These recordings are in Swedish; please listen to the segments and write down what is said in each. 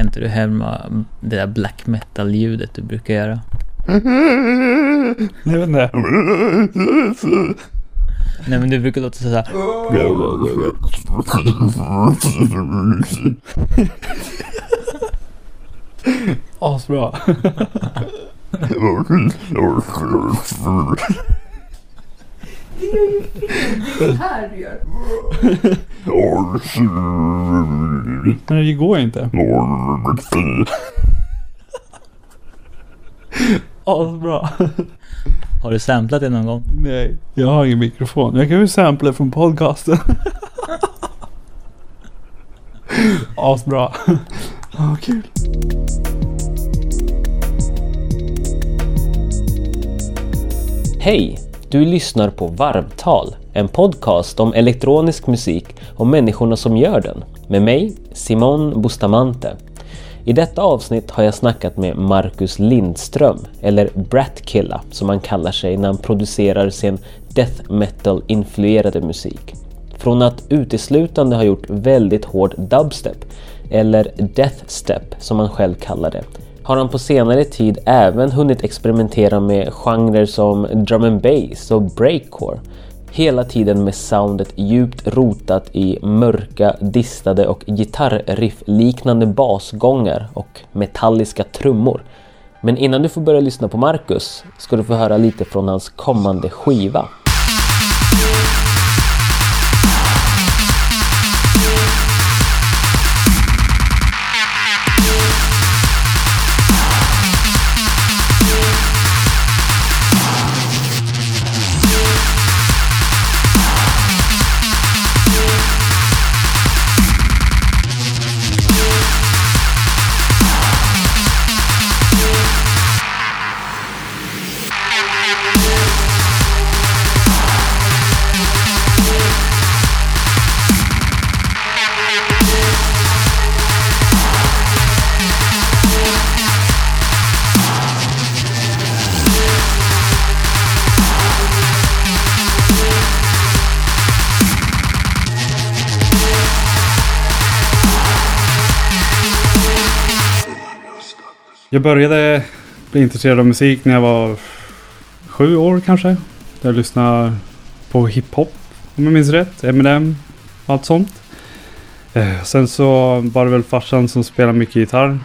Kan inte du härma det där black metal-ljudet du brukar göra? Jag vet inte. Nej men du brukar låta såhär. Asbra. här du gör. Men det går inte. Asbra. Har du samplat det någon gång? Nej, jag har ingen mikrofon. Jag kan ju sampla från podcasten. Asbra. Ja, kul. Hej! Du lyssnar på Varvtal, en podcast om elektronisk musik och människorna som gör den. Med mig, Simon Bustamante. I detta avsnitt har jag snackat med Marcus Lindström, eller Bratkilla som han kallar sig när han producerar sin death metal-influerade musik. Från att uteslutande ha gjort väldigt hård dubstep, eller deathstep som han själv kallar det, har han på senare tid även hunnit experimentera med genrer som drum and bass och breakcore. Hela tiden med soundet djupt rotat i mörka, distade och gitarriff-liknande basgångar och metalliska trummor. Men innan du får börja lyssna på Marcus ska du få höra lite från hans kommande skiva. Jag började bli intresserad av musik när jag var sju år kanske. Jag lyssnade på hiphop om jag minns rätt. Eminem och allt sånt. Eh, sen så var det väl farsan som spelade mycket gitarr.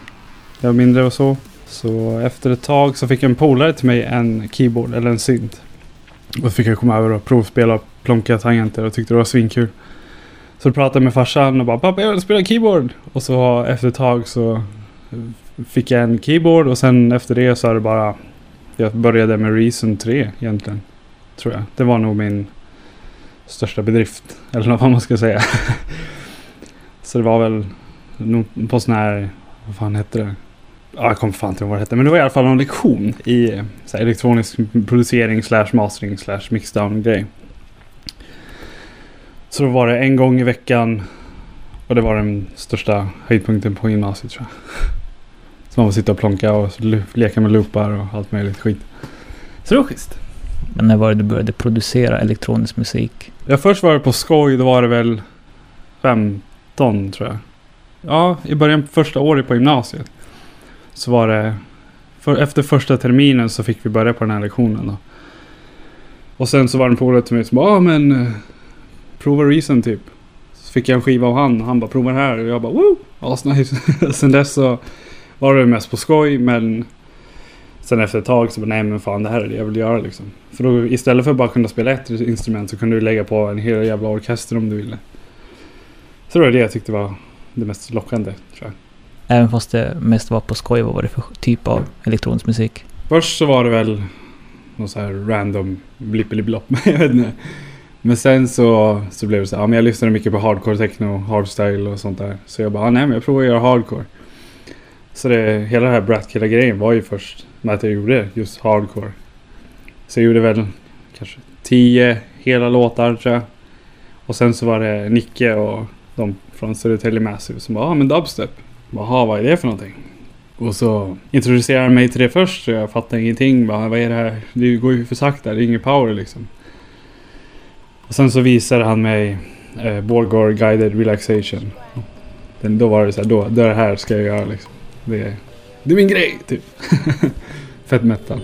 Jag var mindre och så. Så efter ett tag så fick en polare till mig en keyboard eller en synt. Och då fick jag komma över och provspela och plonka tangenter och tyckte det var svinkul. Så jag pratade jag med farsan och bara pappa jag vill spela keyboard. Och så efter ett tag så fick jag en keyboard och sen efter det så är det bara jag började med Reason 3 egentligen. Tror jag. Det var nog min största bedrift. Eller vad man ska säga. så det var väl på sån här, vad fan hette det? Ja, jag kommer fan inte ihåg vad det hette. Men det var i alla fall någon lektion i så här, elektronisk producering slash mastering slash mixdown grej. Så då var det en gång i veckan. Och det var den största höjdpunkten på gymnasiet tror jag. Så man får sitta och plonka och leka med loopar och allt möjligt skit. Så det var schysst. Men när var det du började producera elektronisk musik? Ja, först var det på skoj. Då var det väl 15 tror jag. Ja, i början första året på gymnasiet. Så var det... För, efter första terminen så fick vi börja på den här lektionen då. Och sen så var det en polare till mig som bara, ja men... eh, Prova Reason typ. Så fick jag en skiva av han. Han bara, prova det här. Och jag bara, woo! Asnice. sen dess så var det mest på skoj men sen efter ett tag så bara nej men fan det här är det jag vill göra liksom. För då istället för att bara kunna spela ett instrument så kunde du lägga på en hel jävla orkester om du ville. Så det var det jag tyckte var det mest lockande tror jag. Även fast det mest var på skoj, vad var det för typ av elektronisk musik? Först så var det väl någon så här random blippeliblopp. jag vet inte. Men sen så, så blev det så här, ja, men jag lyssnade mycket på hardcore techno, hardstyle och sånt där. Så jag bara, ah, nej men jag provar att göra hardcore. Så det, hela den här Bratkilla grejen var ju först med att jag gjorde just hardcore. Så jag gjorde väl kanske tio hela låtar tror jag. Och sen så var det Nicke och de från Södertälje Massive som bara, ja ah, men dubstep. Jaha, vad är det för någonting? Och så introducerade han mig till det först så jag fattade ingenting. Bara, vad är det här? Det går ju för sakta, det är ingen power liksom. Och sen så visade han mig eh, Borgore Guided Relaxation. Den, då var det så här, då, det här ska jag göra liksom. Det, är- det är min grej, typ. Fett metal.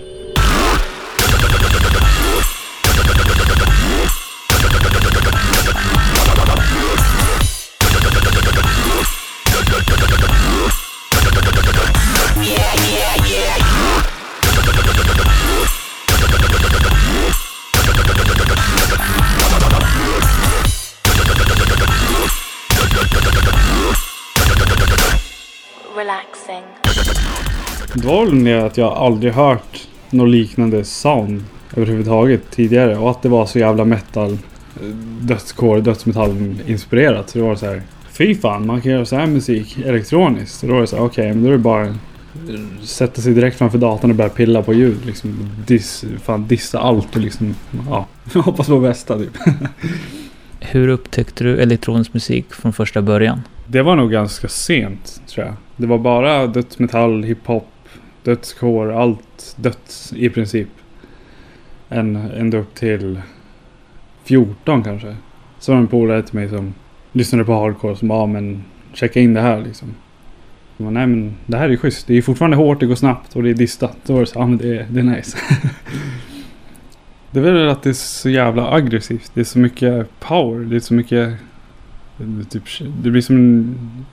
Det var väl det att jag aldrig hört något liknande sound överhuvudtaget tidigare. Och att det var så jävla metal, dödscore, dödsmetall inspirerat. Så det var så här, fy fan, man kan göra så här musik elektroniskt. Så då var det så här, okej, men då är det bara sätta sig direkt framför datorn och börja pilla på ljud. Liksom, diss, fan, dissa allt och liksom, ja, hoppas på bästa typ. Hur upptäckte du elektronisk musik från första början? Det var nog ganska sent tror jag. Det var bara dödsmetall, hiphop, Dödskår. allt döds i princip. En, ända upp till 14 kanske. Så var det en polare till mig som lyssnade på hardcore som bara, men checka in det här liksom. Jag bara, Nej men det här är schysst. Det är fortfarande hårt, det går snabbt och det är distat. Då var det så, ja men det är, det är nice. det är väl att det är så jävla aggressivt. Det är så mycket power. Det är så mycket det, typ, det blir som en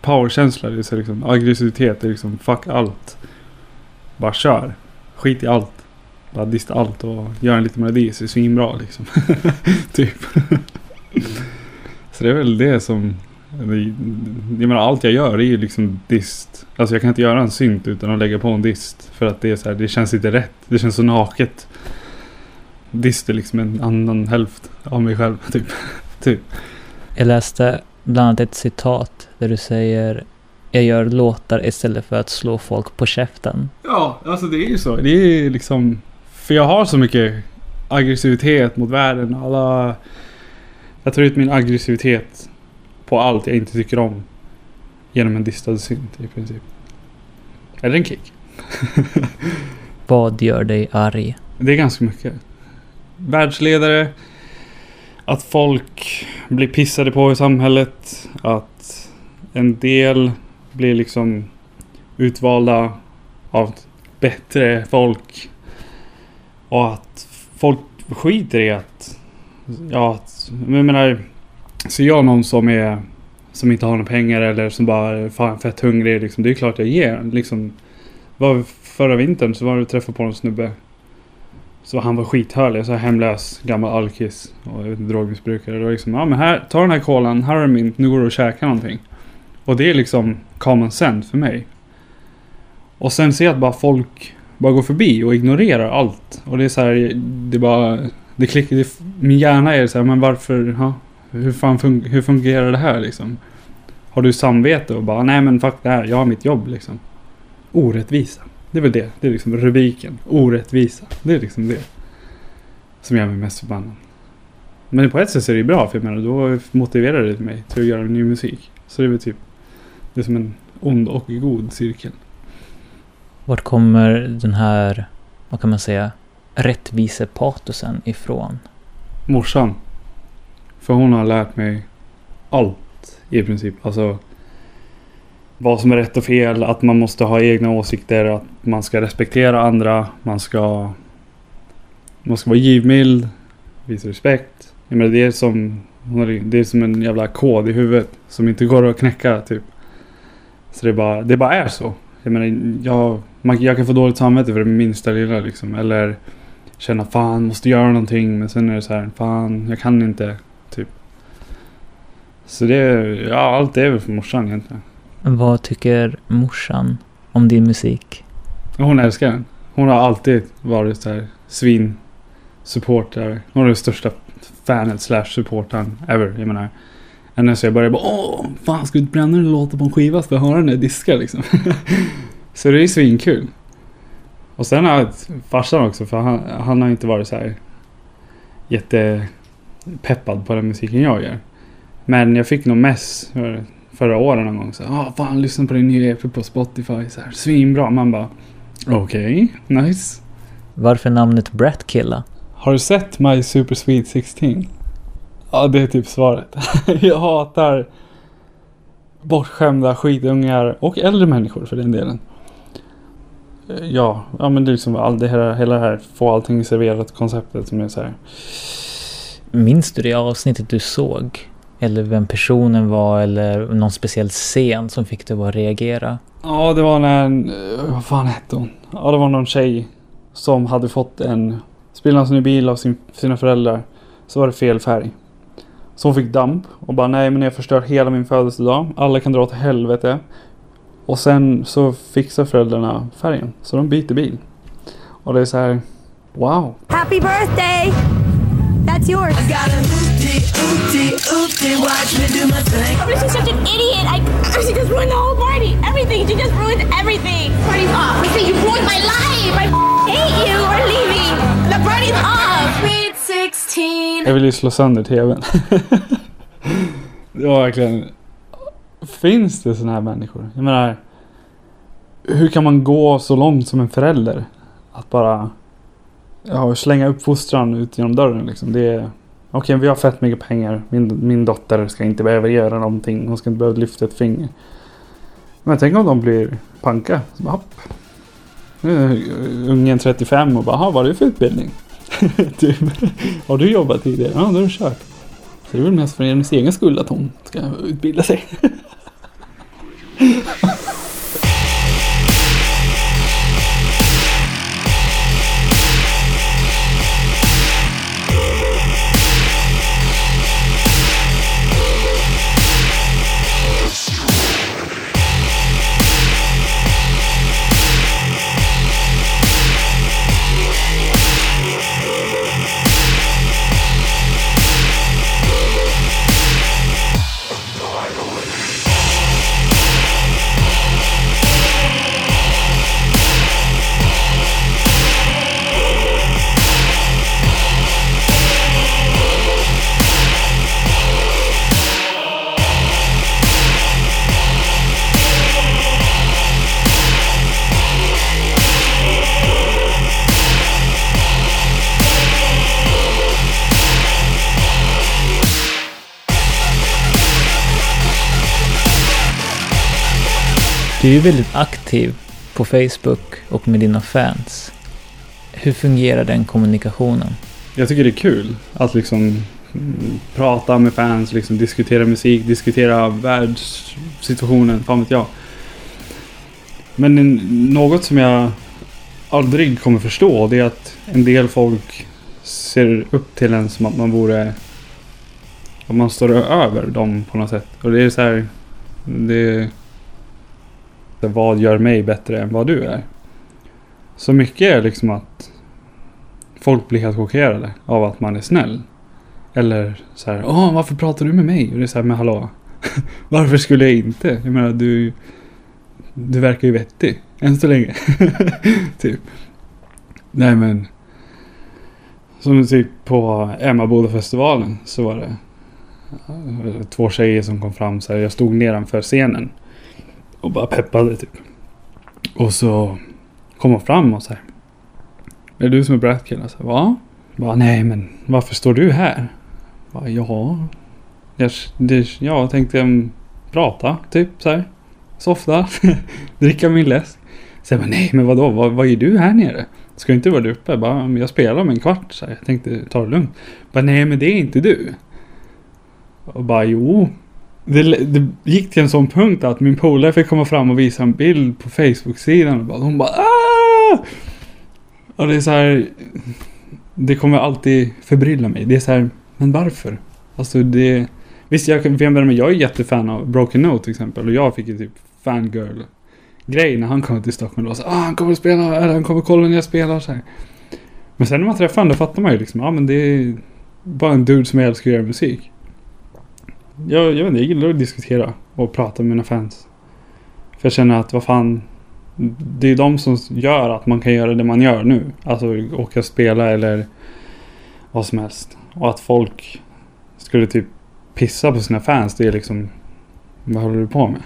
powerkänsla. Det är så liksom aggressivitet. Det är liksom fuck allt. Bara kör. Skit i allt. Bara dista allt och gör en liten melodi så det är svinbra liksom. typ. så det är väl det som... Jag menar allt jag gör är ju liksom dist. Alltså jag kan inte göra en synt utan att lägga på en dist. För att det är så här, det känns inte rätt. Det känns så naket. Dist är liksom en annan hälft av mig själv typ. typ. Jag läste bland annat ett citat där du säger jag gör låtar istället för att slå folk på käften. Ja, alltså det är ju så. Det är liksom... För jag har så mycket aggressivitet mot världen. Alla... Jag tar ut min aggressivitet på allt jag inte tycker om. Genom en distad synt i princip. Eller en kick. Vad gör dig arg? Det är ganska mycket. Världsledare. Att folk blir pissade på i samhället. Att en del blir liksom utvalda av bättre folk. Och att folk skiter i att... Ja, att, jag menar... Ser jag någon som är... Som inte har några pengar eller som bara är fan fett hungrig liksom. Det är klart jag ger. Liksom, var förra vintern så var det träffade på en snubbe. Så han var skithörlig, så här hemlös, gammal alkis och jag vet inte, drogmissbrukare. Det var liksom, ja men här, ta den här kolan, här har du min, nu går du och käkar någonting. Och det är liksom common sense för mig. Och sen ser jag att bara folk bara går förbi och ignorerar allt. Och det är så här, det är bara, det klickar, det, min hjärna är så här, men varför, Ha, hur fan fun, hur fungerar det här liksom? Har du samvete och bara, nej men fuck det här, jag har mitt jobb liksom. Orättvisa. Det är väl det. Det är liksom rubriken. Orättvisa. Det är liksom det. Som gör mig mest förbannad. Men på ett sätt så är det ju bra. För jag menar, då motiverar det mig till att göra ny musik. Så det är väl typ. Det är som en ond och god cirkel. Vart kommer den här, vad kan man säga, rättvisepatosen ifrån? Morsan. För hon har lärt mig allt i princip. Alltså. Vad som är rätt och fel. Att man måste ha egna åsikter. Att man ska respektera andra. Man ska. Man ska vara givmild. Visa respekt. Jag menar, det är som. Det är som en jävla kod i huvudet. Som inte går att knäcka typ. Så det bara, det bara är så. Jag menar, jag, man, jag kan få dåligt samvete för det minsta lilla liksom. Eller känna fan, måste göra någonting. Men sen är det så här, fan, jag kan inte. Typ. Så det, ja allt är väl för morsan egentligen. Vad tycker morsan om din musik? Hon älskar den. Hon har alltid varit så här svin supporter. Hon är den största fanet slash supportern ever. Jag menar. Ända så jag började bara åh, fan ska du inte bränna den låten på en skiva för att höra den där diska liksom. så det är svinkul. Och sen har farsan också för han, han har inte varit så här jättepeppad på den musiken jag gör. Men jag fick nog mess för- förra året någon gång. Så ah, fan lyssna på din nya EP på Spotify. Så här, svinbra. Man bara okej, nice. Varför namnet Bratkilla? Har du sett My Super Sweet 16? Ja, det är typ svaret. jag hatar bortskämda skitungar och äldre människor för den delen. Ja, ja men det är liksom all det här, hela det här få allting serverat konceptet som är så här. Minns du det avsnittet du såg? Eller vem personen var eller någon speciell scen som fick dig att reagera? Ja, det var när, eh, vad fan hette hon? Ja, det var någon tjej som hade fått en sprillans ny bil av sin, sina föräldrar. Så var det fel färg. Så hon fick damp och bara nej men jag förstör hela min födelsedag. Alla kan dra åt helvete. Och sen så fixar föräldrarna färgen. Så de byter bil. Och det är så här, wow. Happy birthday! That's yours. Got a oopty, oopty, oopty, watch me do my thing. But she's such an idiot. I, she just ruined the whole party. Everything. She just ruined everything. Party's off. I say you ruined my life. I hate you. We're leaving. The party's off. 16. Jag vill ju slå sönder tvn. det var verkligen... Finns det sådana här människor? Jag menar... Hur kan man gå så långt som en förälder? Att bara... Ja, slänga uppfostran ut genom dörren liksom. Det är... Okej, vi har fett mycket pengar. Min, min dotter ska inte behöva göra någonting. Hon ska inte behöva lyfta ett finger. Men tänk om de blir panka. Så bara, hopp. Nu är ungen 35 och bara, "Jaha, vad är det för utbildning? typ. Har du jobbat tidigare? Ja, då har du kört. Så det är väl mest för hennes egen skull att hon ska utbilda sig. Du är ju väldigt aktiv på Facebook och med dina fans. Hur fungerar den kommunikationen? Jag tycker det är kul att liksom mm, prata med fans, liksom diskutera musik, diskutera världssituationen, fan vet jag. Men något som jag aldrig kommer förstå det är att en del folk ser upp till en som att man vore att man står över dem på något sätt. Och det är så här det så vad gör mig bättre än vad du är? Så mycket är liksom att folk blir helt chockerade av att man är snäll. Eller så här, åh varför pratar du med mig? Och det är så här, men hallå. varför skulle jag inte? Jag menar du, du verkar ju vettig. Än så länge. typ. Nej men. Som typ på Emmaboda-festivalen så var det eh, två tjejer som kom fram så här. Jag stod nedanför scenen. Och bara peppade typ. Och så kom hon fram och så här. Är det du som är Bratkill? Så här, Va? Bara, nej men varför står du här? Bara, ja. Jag, det, jag tänkte um, prata typ så här. Softa. Dricka min läsk. Så jag bara, nej men vadå? Vad, vad är du här nere? Ska inte vara där uppe? Jag bara, jag spelar om en kvart. Så här. Jag tänkte ta det lugnt. Bara, nej men det är inte du. Och bara, jo. Det, det gick till en sån punkt att min polare fick komma fram och visa en bild på Facebook-sidan. Och bara, hon bara Aah! Och det är så här. Det kommer alltid förbrylla mig. Det är så här, men varför? Alltså det... Visst, jag, kan- jag, men jag är jättefan av Broken Note till exempel. Och jag fick ju typ fangirl grej när han kom till Stockholm. Och så, ah, han kommer att spela, eller han kommer att kolla när jag spelar. Så här. Men sen när man träffar honom då fattar man ju liksom, ja ah, men det är bara en dude som älskar att göra musik. Jag, jag vet inte, jag gillar att diskutera och prata med mina fans. För jag känner att vad fan. Det är de som gör att man kan göra det man gör nu. Alltså åka och spela eller vad som helst. Och att folk skulle typ pissa på sina fans. Det är liksom. Vad håller du på med?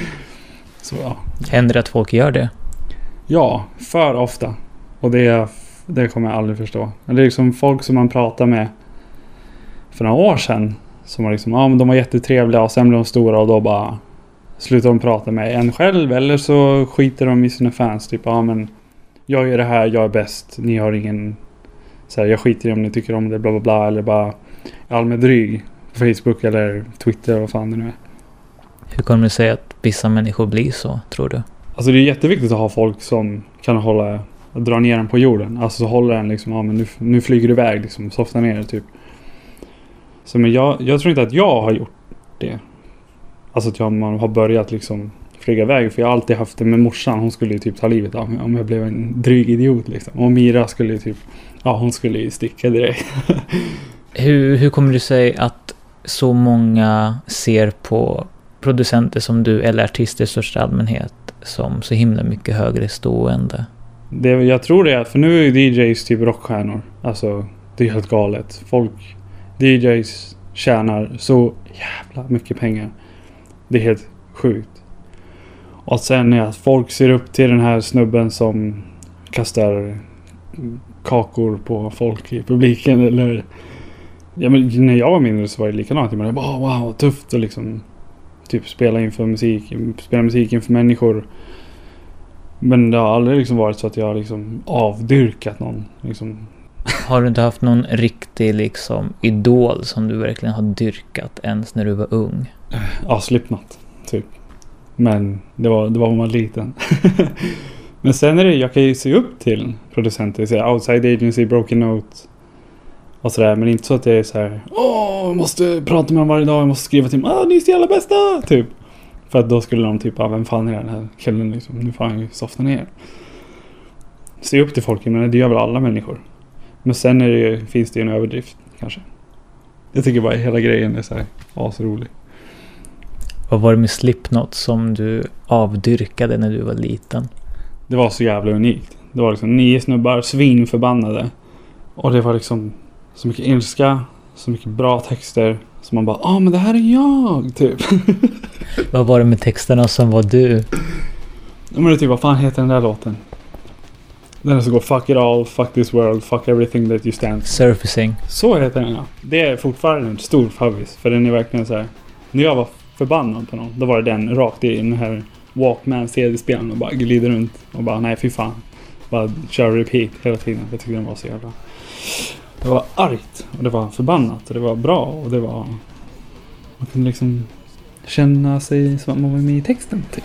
Så ja. Händer det att folk gör det? Ja, för ofta. Och det, det kommer jag aldrig förstå. Det är liksom folk som man pratar med för några år sedan. Som var liksom, ja men de var jättetrevliga och sen blev de stora och då bara slutar de prata med en själv eller så skiter de i sina fans. Typ, ja men jag gör det här, jag är bäst, ni har ingen... Så här, jag skiter i om ni tycker om det, bla bla bla. Eller bara allmänt dryg på Facebook eller Twitter, vad fan det nu är. Hur kommer det sig att vissa människor blir så, tror du? Alltså det är jätteviktigt att ha folk som kan hålla, dra ner den på jorden. Alltså så håller den liksom, ja men nu, nu flyger du iväg liksom, softa ner typ. Så men jag, jag tror inte att jag har gjort det. Alltså att jag, man har börjat liksom flyga iväg. För jag har alltid haft det med morsan. Hon skulle ju typ ta livet av mig om jag blev en dryg idiot liksom. Och Mira skulle ju typ, ja hon skulle ju sticka direkt. Hur, hur kommer det sig att så många ser på producenter som du eller artister i största allmänhet som så himla mycket högre stående? Det, jag tror det för nu är ju DJs typ rockstjärnor. Alltså, det är helt galet. Folk, DJs tjänar så jävla mycket pengar. Det är helt sjukt. Och sen är att folk ser upp till den här snubben som kastar kakor på folk i publiken eller... Ja men när jag var mindre så var det likadant. Jag bara wow, wow, tufft och liksom typ spela inför musik, spela musik inför människor. Men det har aldrig liksom varit så att jag har liksom avdyrkat någon. Liksom. Har du inte haft någon riktig liksom idol som du verkligen har dyrkat ens när du var ung? Ja, Slipknot. Typ. Men det var, det var när man var liten. Men sen är det, jag kan ju se upp till producenter. Så Outside Agency, Broken Note. Och sådär. Men inte så att jag är så här. Åh, jag måste prata med dem varje dag. Jag måste skriva till dem. Ah, ni är så jävla bästa! Typ. För att då skulle de typ, ah, vem fan är den här killen liksom? Nu får han ju softa ner. Se upp till folk, men det gör väl alla människor. Men sen är det ju, finns det ju en överdrift kanske. Jag tycker bara hela grejen är så här asrolig. Vad var det med Slipknot som du avdyrkade när du var liten? Det var så jävla unikt. Det var liksom nio snubbar, svinförbannade. Och det var liksom så mycket ilska, så mycket bra texter. Så man bara, ja ah, men det här är jag, typ. Vad var det med texterna som var du? Ja, men det typ, vad fan heter den där låten? Den som går Fuck it all, fuck this world, fuck everything that you stand for. Surfacing. Så heter den ja. Det är fortfarande en stor favorit. För den är verkligen så här. När jag var förbannad på någon, då var det den rakt i den här Walkman CD-spelaren och bara glider runt och bara nej fy fan. Bara kör repeat hela tiden. Jag tyckte den var så jävla... Det var argt och det var förbannat och det var bra och det var... Man kunde liksom känna sig som att man var med i texten. Typ.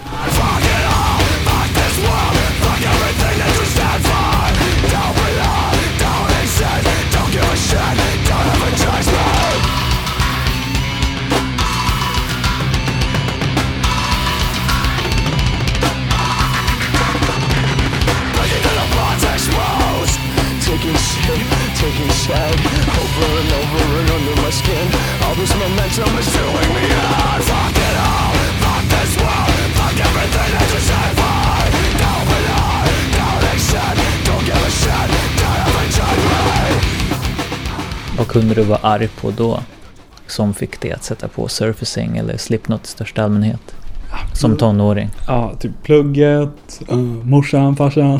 Kunde du vara arg på då? Som fick dig att sätta på Surfacing eller Slipknot i största allmänhet? Som tonåring. Ja, typ plugget, uh, morsan, farsan,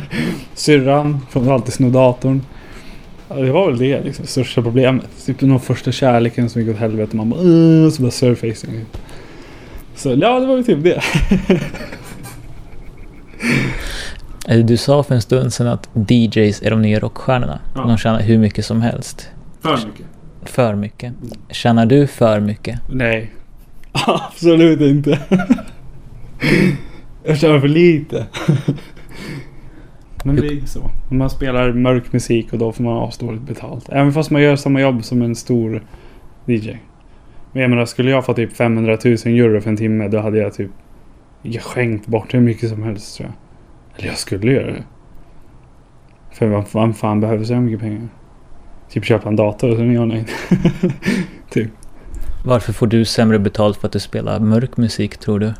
syrran som alltid snor datorn. Ja, det var väl det liksom, största problemet. Typ någon första kärleken som gick åt helvete. Man bara uh, så bara surfacing. Så ja, det var ju typ det. Eller Du sa för en stund sedan att DJs är de nya rockstjärnorna. Ja. De tjänar hur mycket som helst. För mycket? För mycket. Tjänar du för mycket? Nej. Absolut inte. Jag känner för lite. Men det är så. Man spelar mörk musik och då får man avstå lite betalt. Även fast man gör samma jobb som en stor DJ. Men jag menar, skulle jag få typ 500 000 euro för en timme då hade jag typ jag skänkt bort hur mycket som helst tror jag. Eller jag skulle göra det. För vad fan, fan behöver så mycket pengar? Typ köpa en dator och sen är jag nöjd. typ. Varför får du sämre betalt för att du spelar mörk musik tror du?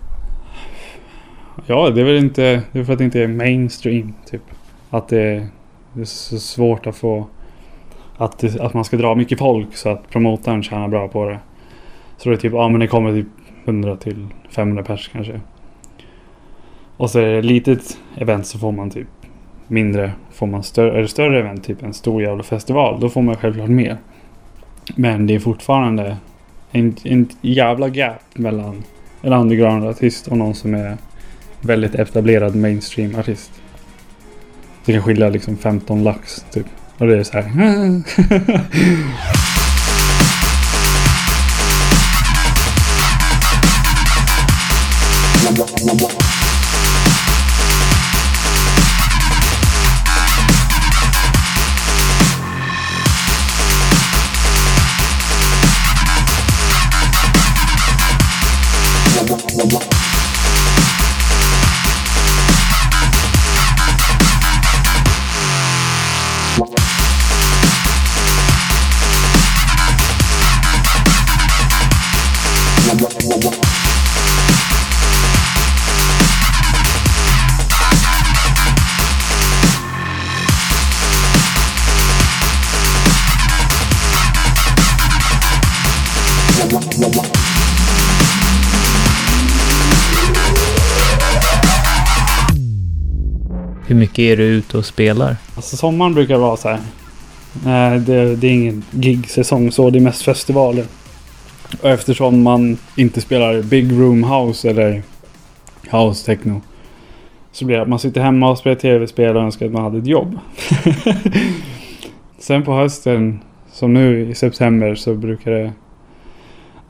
Ja, det är väl inte... Det är för att det inte är mainstream, typ. Att det, det är så svårt att få... Att, det, att man ska dra mycket folk så att promotorn tjänar bra på det. Så det är typ, ja men det kommer typ 100 till 500 pers kanske. Och så är det ett litet event så får man typ mindre. Får man större, är det större event, typ en stor jävla festival, då får man självklart mer. Men det är fortfarande en, en jävla gap mellan en underground-artist och någon som är väldigt etablerad mainstream-artist. Det kan skilja liksom 15 lax typ. Och det är så här. mycket är du ute och spelar? Alltså sommaren brukar vara så här. Nej, det, det är ingen gig-säsong så. Det är mest festivaler. Och eftersom man inte spelar Big Room House eller House Techno. Så blir det att man sitter hemma och spelar tv-spel och önskar att man hade ett jobb. Sen på hösten, som nu i september, så brukar det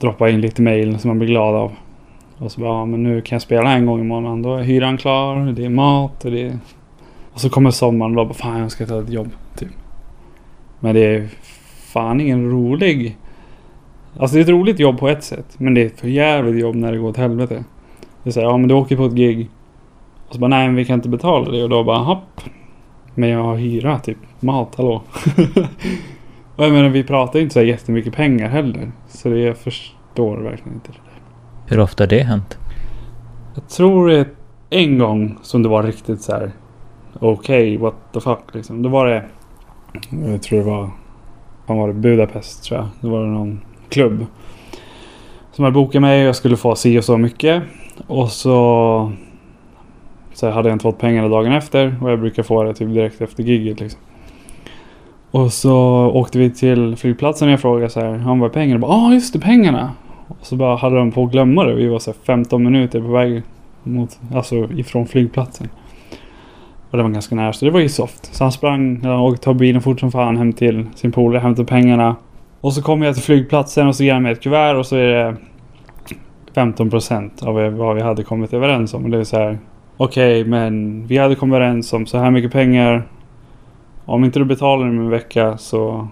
droppa in lite mail som man blir glad av. Och så bara, ja, men nu kan jag spela en gång i månaden. Då är hyran klar, det är mat och det är... Och så kommer sommaren och bara, fan jag ska ta ett jobb. Typ. Men det är fan ingen rolig... Alltså det är ett roligt jobb på ett sätt. Men det är ett för jävligt jobb när det går åt helvete. Det är såhär, ja men du åker på ett gig. Och så bara, nej men vi kan inte betala det. Och då bara, hopp. Men jag har hyra, typ. Mat, hallå. och jag menar, vi pratar inte så här jättemycket pengar heller. Så det jag förstår verkligen inte det där. Hur ofta har det hänt? Jag tror det är en gång som det var riktigt så här. Okej, what the fuck liksom. Då var det... Jag tror det var... Vad var det? Budapest tror jag. Då var det någon klubb. Som hade bokat mig och jag skulle få si och så mycket. Och så... Så hade jag inte fått pengarna dagen efter. Och jag brukar få det typ direkt efter giget liksom. Och så åkte vi till flygplatsen och jag frågade så här. Han var pengarna? Ja ah, just det pengarna. Och så bara hade de på att glömma det. Vi var så här 15 minuter på väg mot, alltså ifrån flygplatsen. Och det var ganska nära så det var ju soft. Så han sprang, och tog bilen fort som fan hem till sin polare, hämtade pengarna. Och så kommer jag till flygplatsen och så ger han mig ett kuvert och så är det 15% av vad vi hade kommit överens om. Och det är så här. Okej, men vi hade kommit överens om så här mycket pengar. Om inte du betalar inom en vecka så,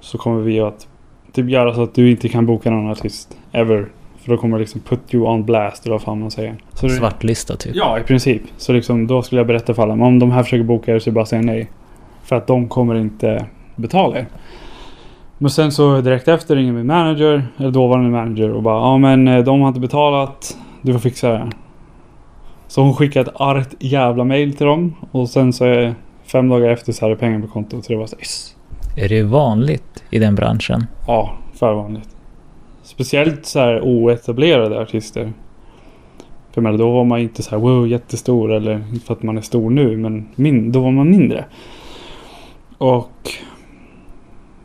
så kommer vi att typ göra så att du inte kan boka någon artist. Ever. För då kommer det liksom put you on blast eller vad fan man säger. Så Svartlista typ. Ja, i princip. Så liksom då skulle jag berätta för alla. Men om de här försöker boka er så är bara säga nej. För att de kommer inte betala er. Men sen så direkt efter ringer min manager, eller dåvarande manager och bara ja men eh, de har inte betalat. Du får fixa det. Så hon skickade ett argt jävla mail till dem. Och sen så fem dagar efter så hade pengar på kontot. Så det var så yes. Är det vanligt i den branschen? Ja, för vanligt. Speciellt så här oetablerade artister. För menar, då var man inte så här wow jättestor eller för att man är stor nu men min, då var man mindre. Och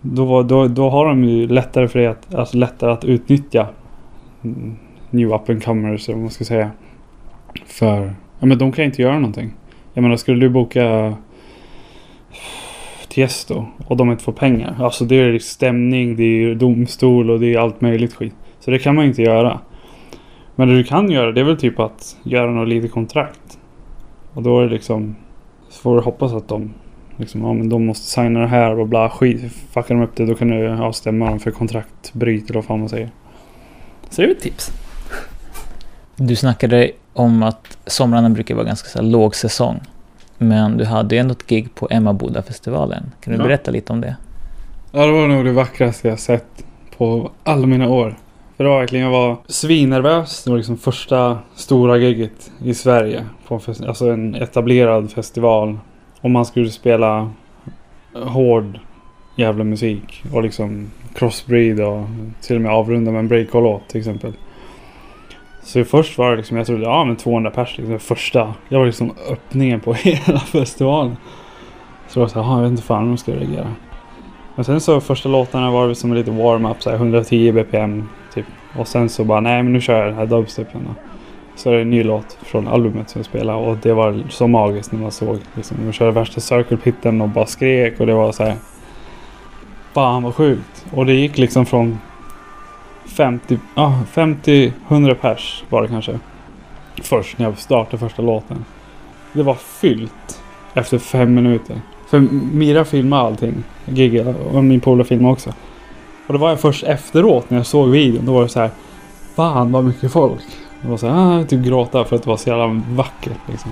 då, var, då, då har de ju lättare för det att, alltså lättare att utnyttja new up and comers eller vad man ska säga. För, ja men de kan inte göra någonting. Jag menar skulle du boka Tiesto och de inte får pengar. Alltså det är stämning, det är domstol och det är allt möjligt skit. Så det kan man inte göra. Men det du kan göra det är väl typ att göra något litet kontrakt. Och då är det liksom... Så får du hoppas att de liksom, ja men de måste signa det här och bla skit. Fuckar de upp det då kan du avstämma dem för kontraktbryt eller vad fan man säger. Så det är ett tips. Du snackade om att somrarna brukar vara ganska så här låg säsong. Men du hade ju ändå ett gig på Emmaboda-festivalen. Kan du Ja. berätta lite om det? Ja, det var nog det vackraste jag sett på alla mina år. För det var verkligen, jag var svinnervös. Det var liksom första stora giget i Sverige. På en alltså en etablerad festival. Och man skulle spela hård jävla musik. Och liksom crossbreed och till och med avrunda med en breakcore-låt till exempel. Så först var det liksom, jag trodde, ja men 200 pers liksom, första. Jag var liksom öppningen på hela festivalen. Så jag var så här, jag vet inte fan hur de ska reagera. Men sen så första låtarna var det som en liten warm-up, 110 bpm typ. Och sen så bara, nej men nu kör jag den här dubstepen då. Så är det en ny låt från albumet som jag spelade och det var så magiskt när man såg liksom, de körde värsta circle pitten och bara skrek och det var så här. Fan vad sjukt. Och det gick liksom från 50, ah, 50, 100 pers var det kanske. Först när jag startade första låten. Det var fyllt efter fem minuter. För Mira filmade allting. Gigga och min polare filmade också. Och det var jag först efteråt när jag såg videon. Då var det så här. Fan vad mycket folk. Det var så här, ah, typ gråta för att det var så jävla vackert liksom.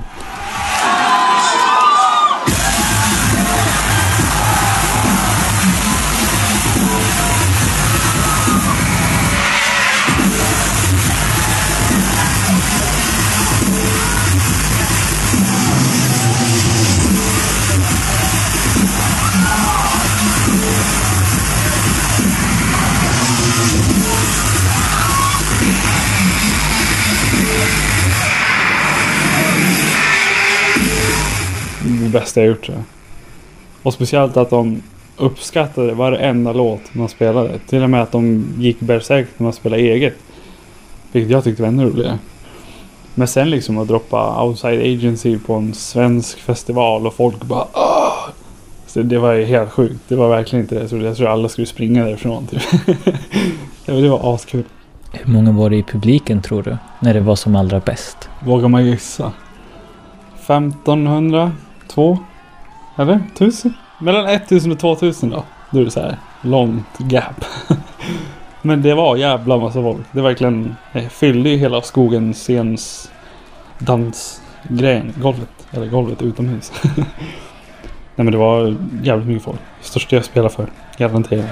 Det bästa jag gjort. Och speciellt att de uppskattade varenda låt man spelade. Till och med att de gick berserk när man spelade eget. Vilket jag tyckte var ännu roligare. Men sen liksom att droppa Outside Agency på en svensk festival och folk bara Åh! Så det var ju helt sjukt. Det var verkligen inte det. Jag tror, jag tror alla skulle springa därifrån. Typ. Det var askul. Hur många var det i publiken tror du? När det var som allra bäst? Vågar man gissa? 1500? Två? Eller? tusen? Mellan 1000 och 2000 då. Då är det så här långt gap. Men det var jävla massa folk. Det verkligen det fyllde ju hela skogen scens dansgrejen. Golvet. Eller golvet utomhus. Nej men det var jävligt mycket folk. Största jag spelar för. Garanterat.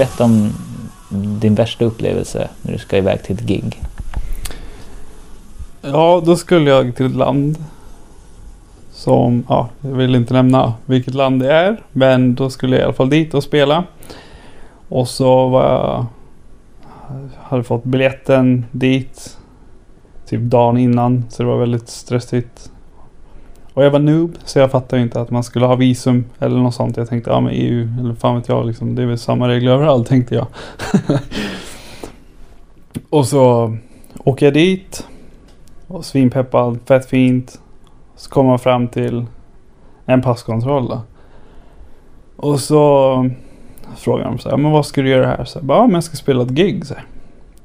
Berätta om din värsta upplevelse när du ska iväg till ett gig. Ja, då skulle jag till ett land. Som, ja, jag vill inte nämna vilket land det är. Men då skulle jag i alla fall dit och spela. Och så var jag... Hade fått biljetten dit. Typ dagen innan. Så det var väldigt stressigt. Och jag var noob. Så jag fattade inte att man skulle ha visum eller något sånt. Jag tänkte, ja men EU eller fan vet jag liksom. Det är väl samma regler överallt tänkte jag. och så åker jag dit. Och svinpeppad, fett fint. Så kommer man fram till en passkontroll då. Och så frågar de så här, men vad ska du göra här? Så jag bara, ja, men jag ska spela ett gig. Så här.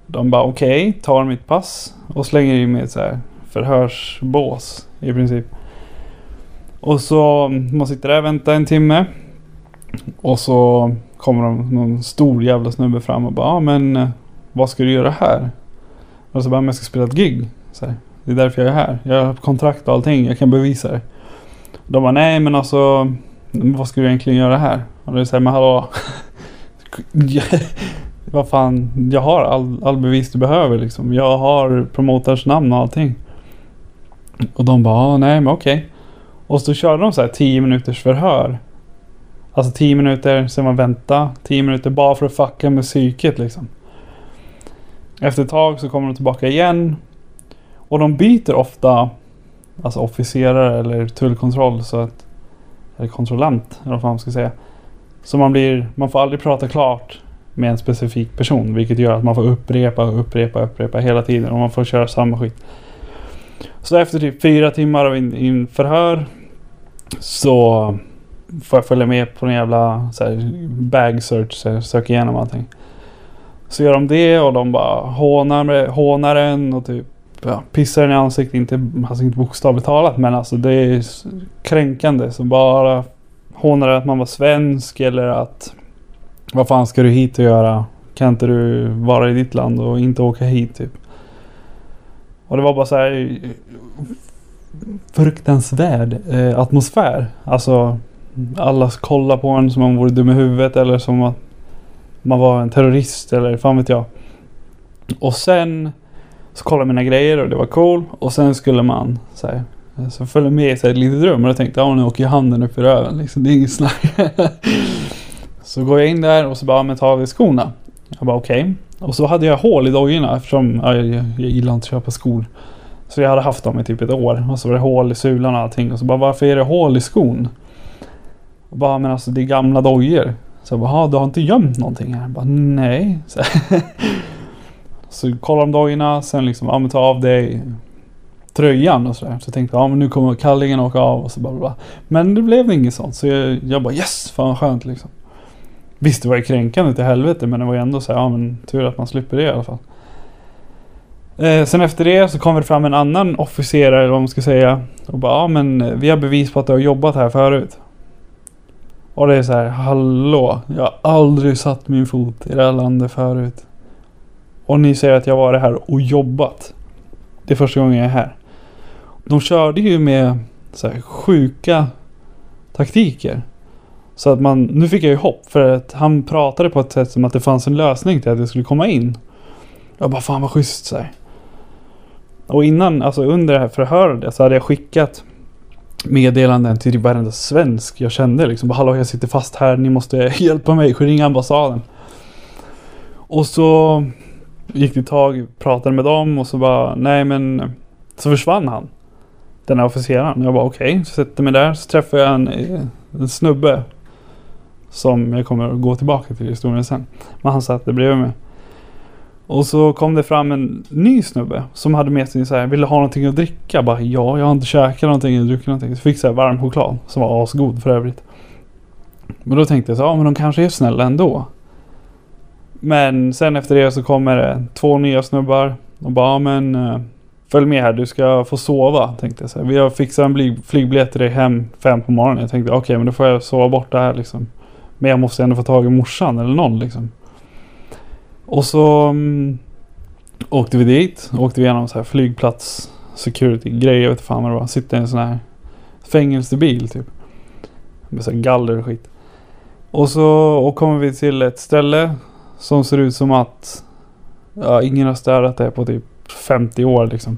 De bara okej, tar mitt pass och slänger in mig i ett så här förhörsbås i princip. Och så mm, man sitter där och väntar en timme. Och så kommer de, någon stor jävla snubbe fram och bara, ja men eh, vad ska du göra här? Och så bara, men jag ska spela ett gig. Så här, det är därför jag är här. Jag har kontrakt och allting. Jag kan bevisa det. De bara, nej men alltså. Vad ska du egentligen göra här? Och då säger man men hallå. vad fan. Jag har all, all bevis du behöver liksom. Jag har promoters namn och allting. Och de bara, ah, nej men okej. Och så körde de så här 10 minuters förhör. Alltså 10 minuter, sen man vänta. 10 minuter bara för att fucka med psyket liksom. Efter ett tag så kommer de tillbaka igen. Och de byter ofta Alltså officerare eller tullkontroll så att Eller kontrollant eller vad man ska säga Så man blir Man får aldrig prata klart Med en specifik person vilket gör att man får upprepa och upprepa upprepa hela tiden och man får köra samma skit så efter typ fyra timmar av in, in förhör Så Får jag följa med på en jävla så här, bag search så söker igenom allting Så gör de det och de bara hånar, hånar en och typ ja, pissar en i ansiktet, inte, alltså inte bokstavligt talat men alltså det är kränkande. Så bara hånar att man var svensk eller att vad fan ska du hit och göra? Kan inte du vara i ditt land och inte åka hit typ? Och det var bara så här fruktansvärd eh, atmosfär. Alltså alla kollar på en som om man vore dum i huvudet eller som att man var en terrorist eller fan vet jag. Och sen så kollade jag mina grejer och det var cool. Och sen skulle man så här, alltså, så följde med i ett litet rum och jag tänkte ja nu åker handen upp i röven liksom. Det är inget snack. så går jag in där och så bara, men tar vi skorna. Jag bara okej. Och så hade jag hål i dojorna eftersom ja, jag, jag gillar inte att köpa skor. Så jag hade haft dem i typ ett år. Och så var det hål i sulan och allting. Och så bara varför är det hål i skon? Och bara men alltså det är gamla dojor. Så jag bara, "Jaha, du har inte gömt någonting här? Jag bara, nej. Så, så kollar de dojorna, sen liksom, ja men ta av dig tröjan och sådär. Så jag tänkte, ja men nu kommer kallingen åka av och så bara, bara. Men det blev inget sånt. Så jag, jag bara, yes, fan vad skönt liksom. Visst det var ju kränkande till helvete men det var ju ändå så här, ja men tur att man slipper det i alla fall. Eh, sen efter det så kommer det fram en annan officerare eller vad man ska säga. Och bara, ja men eh, vi har bevis på att du har jobbat här förut. Och det är så här, hallå, jag har aldrig satt min fot i det här landet förut. Och ni säger att jag har varit här och jobbat. Det är första gången jag är här. De körde ju med så här sjuka taktiker. Så att man, nu fick jag ju hopp för att han pratade på ett sätt som att det fanns en lösning till att jag skulle komma in. Jag bara fan vad schysst så här. Och innan, alltså under det här förhöret så hade jag skickat meddelanden till varenda svensk jag kände liksom. Bara, Hallå jag sitter fast här, ni måste hjälpa mig, ring ambassaden. Och så gick det ett tag, pratade med dem och så bara, nej men så försvann han. Den här officeraren. Jag bara okej, så sätter mig där så träffar jag en, en snubbe. Som jag kommer att gå tillbaka till historien sen. Men han satt där bredvid mig. Och så kom det fram en ny snubbe som hade med sig så här, ville ha någonting att dricka. Bara ja, jag har inte käkat någonting eller druckit någonting. Så fick jag varm choklad som var asgod för övrigt. Men då tänkte jag så ja men de kanske är snälla ändå. Men sen efter det så kommer det två nya snubbar och bara ja, men eh, följ med här du ska få sova tänkte jag så här. Vi har fixat en flygbiljett till dig hem fem på morgonen. Jag tänkte okej men då får jag sova borta här liksom. Men jag måste ändå få tag i morsan eller någon liksom. Och så mm, åkte vi dit. Åkte vi igenom så här flygplats security grej. Jag vet inte fan vad det var. Sitter i en sån här fängelsebil typ. Med så här galler och skit. Och så och kommer vi till ett ställe som ser ut som att ja, ingen har städat det på typ 50 år liksom.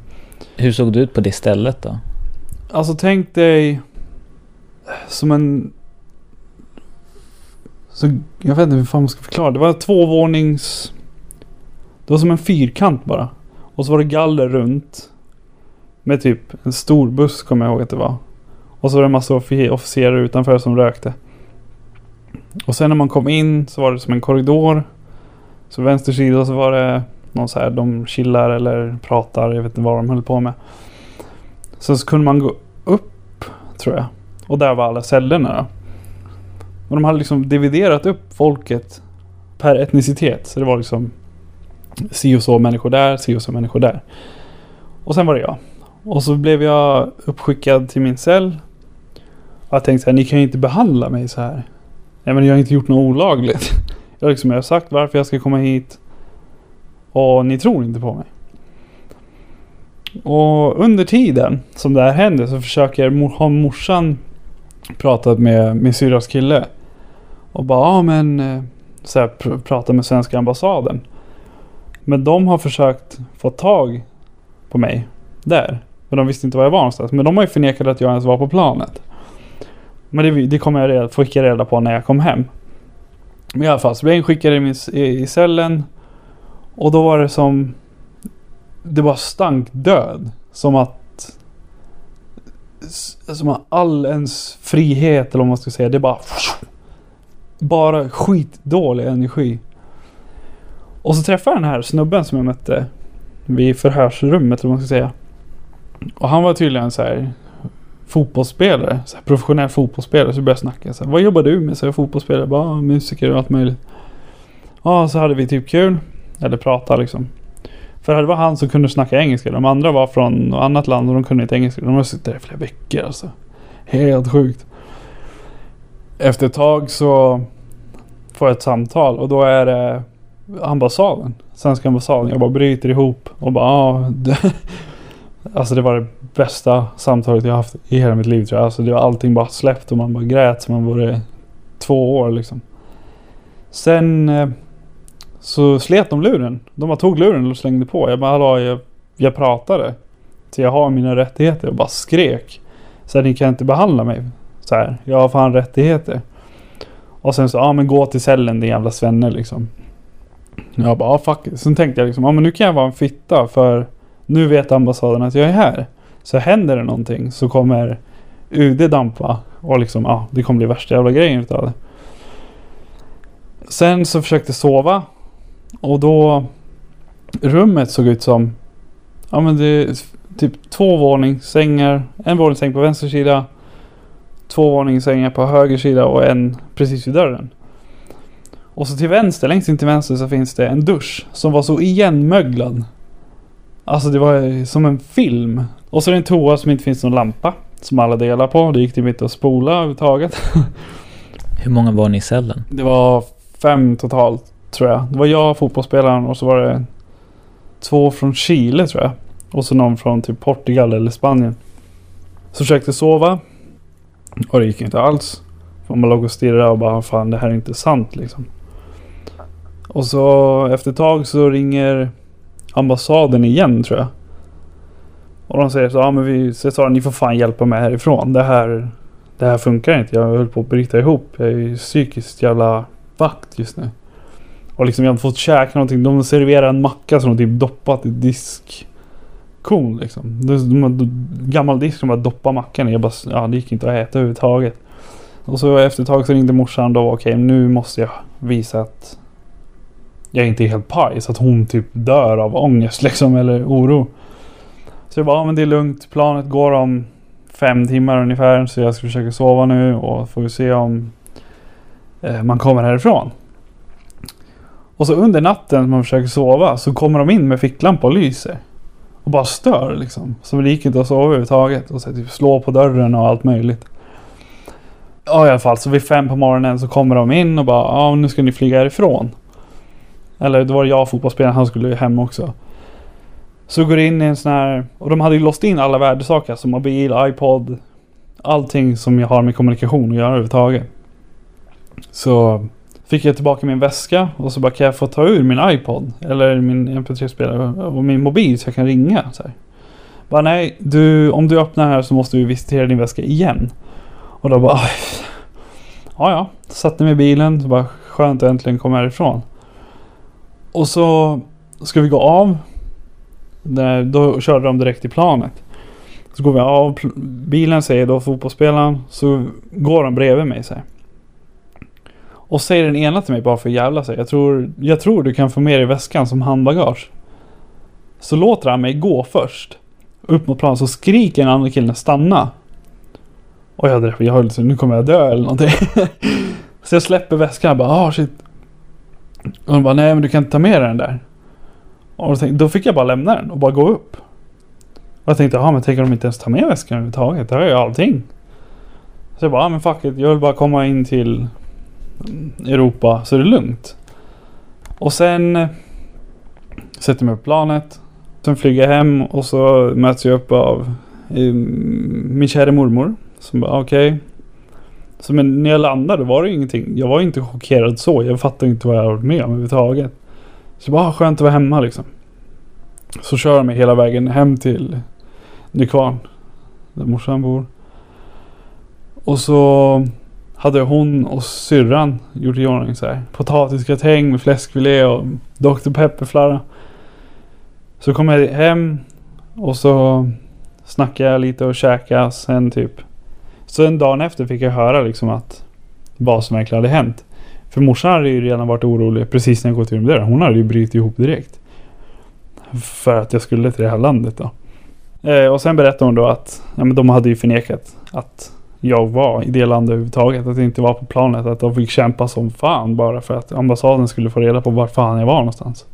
Hur såg det ut på det stället då? Alltså tänk dig som en... Så, jag vet inte hur fan man ska förklara. Det var tvåvånings... Det var som en fyrkant bara. Och så var det galler runt. Med typ en stor buss kommer jag ihåg att det var. Och så var det en massa officerare utanför som rökte. Och sen när man kom in så var det som en korridor. Så vänster sida så var det någon så här, de chillar eller pratar, jag vet inte vad de höll på med. Sen så kunde man gå upp, tror jag. Och där var alla cellerna men Och de hade liksom dividerat upp folket per etnicitet. Så det var liksom si och så människor där, si och så människor där. Och sen var det jag. Och så blev jag uppskickad till min cell. Och jag tänkte så här, ni kan ju inte behandla mig så här. Nej men jag har inte gjort något olagligt. Jag, liksom, jag har sagt varför jag ska komma hit. Och ni tror inte på mig. Och under tiden som det här händer så försöker mor, har morsan pratat med min syrras kille. Och bara, ja men eh, så här, pr- prata med svenska ambassaden. Men de har försökt få tag på mig där. Men de visste inte var jag var någonstans. Men de har ju förnekat att jag ens var på planet. Men det, det kommer jag reda, fick jag reda på när jag kom hem. Men i alla fall så blev jag inskickad i, min, i, i cellen. Och då var det som... Det bara stank död. Som att... Som att all ens frihet eller vad man ska säga. Det bara... Bara skitdålig energi. Och så träffade jag den här snubben som jag mötte. Vid förhörsrummet eller vad man ska säga. Och han var tydligen så här fotbollsspelare. Så här, professionell fotbollsspelare. Så vi började snacka. Så här, Vad jobbar du med? Så jag fotbollsspelare. Jag Bara, musiker och allt möjligt. Ja, så hade vi typ kul. Eller prata liksom. För det var han som kunde snacka engelska. De andra var från något annat land och de kunde inte engelska. De har suttit där i flera veckor alltså. Helt sjukt. Efter ett tag så får jag ett samtal och då är det ambassaden. Svenska ambassaden. Jag bara bryter ihop och bara ah, det- Alltså det var det bästa samtalet jag haft i hela mitt liv tror jag. Alltså det var allting bara släppt och man bara grät som man vore två år liksom. Sen eh, så slet de luren. De bara tog luren och slängde på. Jag bara hallå jag, jag pratade. Så jag har mina rättigheter och bara skrek. Så här, ni kan inte behandla mig så här. Jag har fan rättigheter. Och sen så, ja men gå till cellen din jävla svenne liksom. Jag bara, ah, fuck it. Sen tänkte jag liksom, ja men nu kan jag vara en fitta för nu vet ambassaden att jag är här. Så händer det någonting så kommer UD dampa och liksom, ja det kommer bli värsta jävla grejen utav det. Sen så försökte jag sova och då rummet såg ut som, ja men det är typ två våningssängar, en våningssäng på vänster sida, två våningssängar på höger sida och en precis vid dörren. Och så till vänster, längst in till vänster så finns det en dusch som var så igenmöglad. Alltså det var som en film. Och så är det en toa som inte finns någon lampa. Som alla delar på. Det gick typ inte att spola överhuvudtaget. Hur många var ni i cellen? Det var fem totalt tror jag. Det var jag, fotbollsspelaren och så var det två från Chile tror jag. Och så någon från typ Portugal eller Spanien. Så försökte sova. Och det gick inte alls. För man låg och stirrade och bara fan det här är inte sant liksom. Och så efter ett tag så ringer ambassaden igen tror jag. Och de säger så ja men vi så sa ni får fan hjälpa mig härifrån. Det här, det här funkar inte. Jag höll på att bryta ihop. Jag är ju psykiskt jävla vakt just nu. Och liksom jag har fått käka någonting. De serverar en macka som de typ doppat i disk cool liksom. De, de, de, gammal disk som bara doppar mackan i. Jag bara, ja det gick inte att äta överhuvudtaget. Och så efter ett tag så ringde morsan då. Okej nu måste jag visa att jag inte är helt paj. Så att hon typ dör av ångest liksom eller oro. Så jag bara, ja, men det är lugnt. Planet går om fem timmar ungefär. Så jag ska försöka sova nu och får vi se om eh, man kommer härifrån. Och så under natten när man försöker sova så kommer de in med ficklampa och lyser. Och bara stör liksom. Så det gick inte att sova överhuvudtaget. Och så typ slå på dörren och allt möjligt. Ja i alla fall, så vid fem på morgonen så kommer de in och bara ja nu ska ni flyga härifrån. Eller då var det jag fotbollsspelaren, han skulle ju hem också. Så går in i en sån här, och de hade ju låst in alla värdesaker, alltså mobil, iPod, allting som jag har med kommunikation att göra överhuvudtaget. Så fick jag tillbaka min väska och så bara kan jag få ta ur min iPod eller min MP3-spelare och min mobil så jag kan ringa. Så här. Bara nej, du, om du öppnar här så måste du visitera din väska igen. Och då bara, ja ja, satte mig i bilen, så bara skönt att äntligen komma härifrån. Och så ska vi gå av. Där, då körde de direkt till planet. Så går vi av bilen säger då fotbollsspelaren. Så går de bredvid mig så här. Och säger den ena till mig bara för att jävla sig. Jag tror, jag tror du kan få med dig väskan som handbagage. Så låter han mig gå först. Upp mot planen så skriker den andra killen stanna. Och jag, jag höll nu kommer jag dö eller någonting. så jag släpper väskan och bara ah shit. Och de bara nej men du kan inte ta med dig den där. Och då, tänkte, då fick jag bara lämna den och bara gå upp. Och jag tänkte, ja men tänker de inte ens ta med väskan överhuvudtaget? Där har jag allting. Så jag bara, ah, men fuck it. Jag vill bara komma in till Mm, Europa så är det lugnt. Och sen eh, sätter jag mig på planet. Sen flyger jag hem och så möts jag upp av eh, min kära mormor. Som bara, okej. Så men när jag landade var det ingenting. Jag var inte chockerad så. Jag fattade inte vad jag varit med om överhuvudtaget. Så bara, ah, skönt att vara hemma liksom. Så kör de mig hela vägen hem till Nykvarn. Där morsan bor. Och så hade hon och syrran gjort i ordning så här. Potatisgratäng med fläskfilé och Dr. Pepper-flarra. Så kom jag hem och så snackade jag lite och käkade sen typ. Så en dag efter fick jag höra liksom att vad som verkligen hade hänt. För morsan hade ju redan varit orolig precis när jag gått ur dörren. Hon hade ju brutit ihop direkt. För att jag skulle till det här landet då. Eh, och sen berättade hon då att ja, men de hade ju förnekat att jag var i det landet överhuvudtaget. Att jag inte var på planet. Att de fick kämpa som fan bara för att ambassaden skulle få reda på var fan jag var någonstans.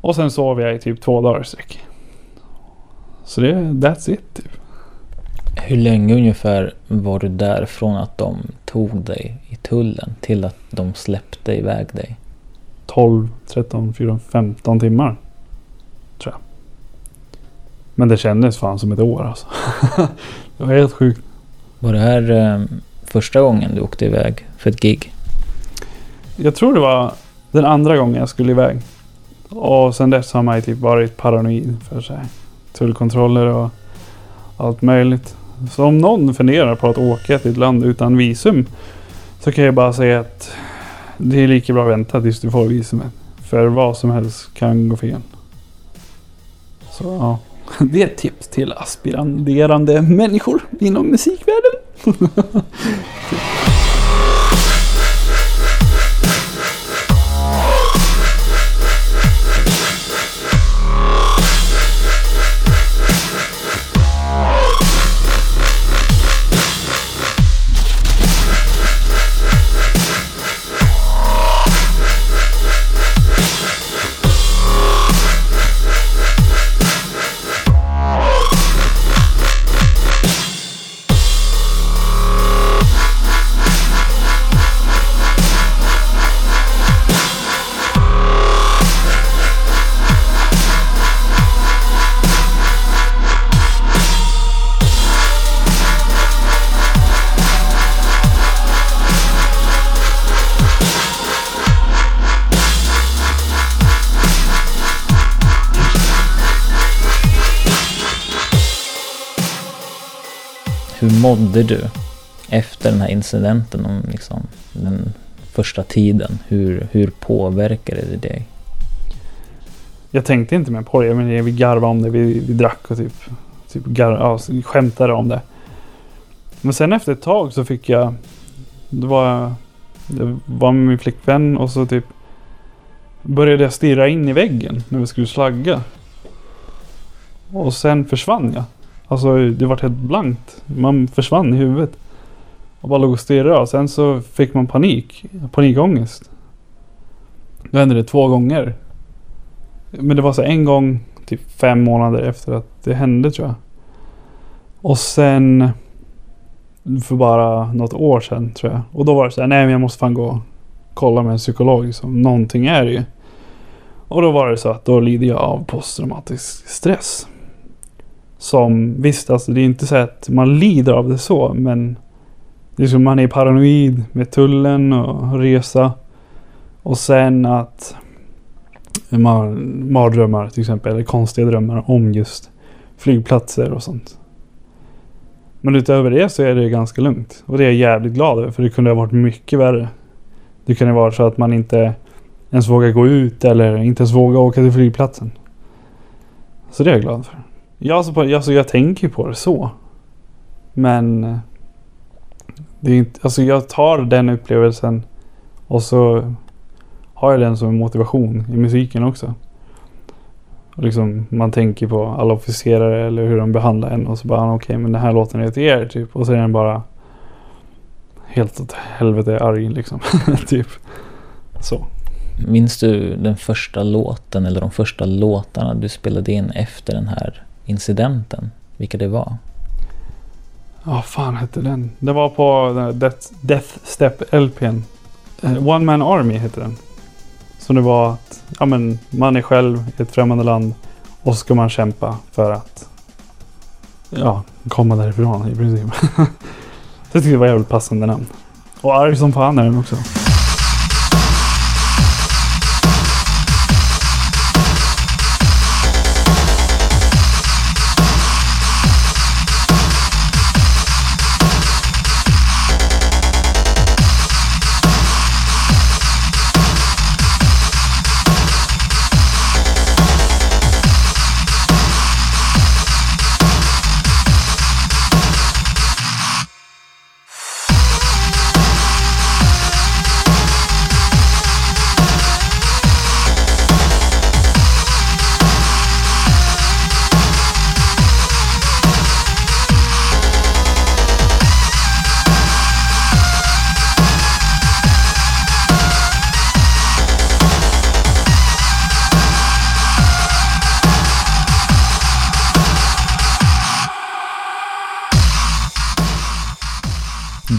Och sen sov jag i typ två dagar i sträck. Så det, that's it typ. Hur länge ungefär var du där från att de tog dig i tullen till att de släppte iväg dig? 12, 13, 14, 15 timmar. Tror jag. Men det kändes fan som ett år alltså. det var helt sjukt. Var det här eh, första gången du åkte iväg för ett gig? Jag tror det var den andra gången jag skulle iväg. Och sen dess har man ju typ varit paranoid för här, tullkontroller och allt möjligt. Så om någon funderar på att åka till ett land utan visum så kan jag bara säga att det är lika bra att vänta tills du får visumet. För vad som helst kan gå fel. Så ja. Det är ett tips till aspiranderande människor inom musikvärlden. mådde du efter den här incidenten om liksom den första tiden? Hur, hur påverkade det dig? Jag tänkte inte mer på det. Men vi garvade om det. Vi, vi drack och typ, typ gar, ja, skämtade om det. Men sen efter ett tag så fick jag... Det var, det var med min flickvän och så typ började jag stirra in i väggen när vi skulle slagga. Och sen försvann jag. Alltså det var helt blankt. Man försvann i huvudet. Och bara låg och stirrade och sen så fick man panik. Panikångest. Då hände det två gånger. Men det var så en gång typ fem månader efter att det hände tror jag. Och sen för bara något år sedan tror jag. Och då var det så här, nej men jag måste fan gå och kolla med en psykolog. Liksom. Någonting är det ju. Och då var det så att då lider jag av posttraumatisk stress. Som visst, alltså det är inte så att man lider av det så, men liksom man är paranoid med tullen och resa. Och sen att man mardrömmar till exempel, eller konstiga drömmar om just flygplatser och sånt. Men utöver det så är det ganska lugnt. Och det är jag jävligt glad över, för det kunde ha varit mycket värre. Det kunde vara så att man inte ens vågar gå ut eller inte ens vågar åka till flygplatsen. Så det är jag glad för. Ja, alltså, alltså jag tänker på det så. Men eh, det är inte, alltså jag tar den upplevelsen och så har jag den som en motivation i musiken också. Och liksom, man tänker på alla officerare eller hur de behandlar en och så bara ah, okej okay, men den här låten är till er typ. Och så är den bara helt åt helvete arg liksom. typ. Så. Minns du den första låten eller de första låtarna du spelade in efter den här incidenten? Vilka det var? Ja, oh, fan hette den? Det var på Death, Death Step LPn. Uh, eh, One Man Army hette den. Så det var att ja, men, man är själv i ett främmande land och så ska man kämpa för att ja, komma därifrån i princip. så jag tyckte det var jävligt passande namn. Och arg som fan är den också.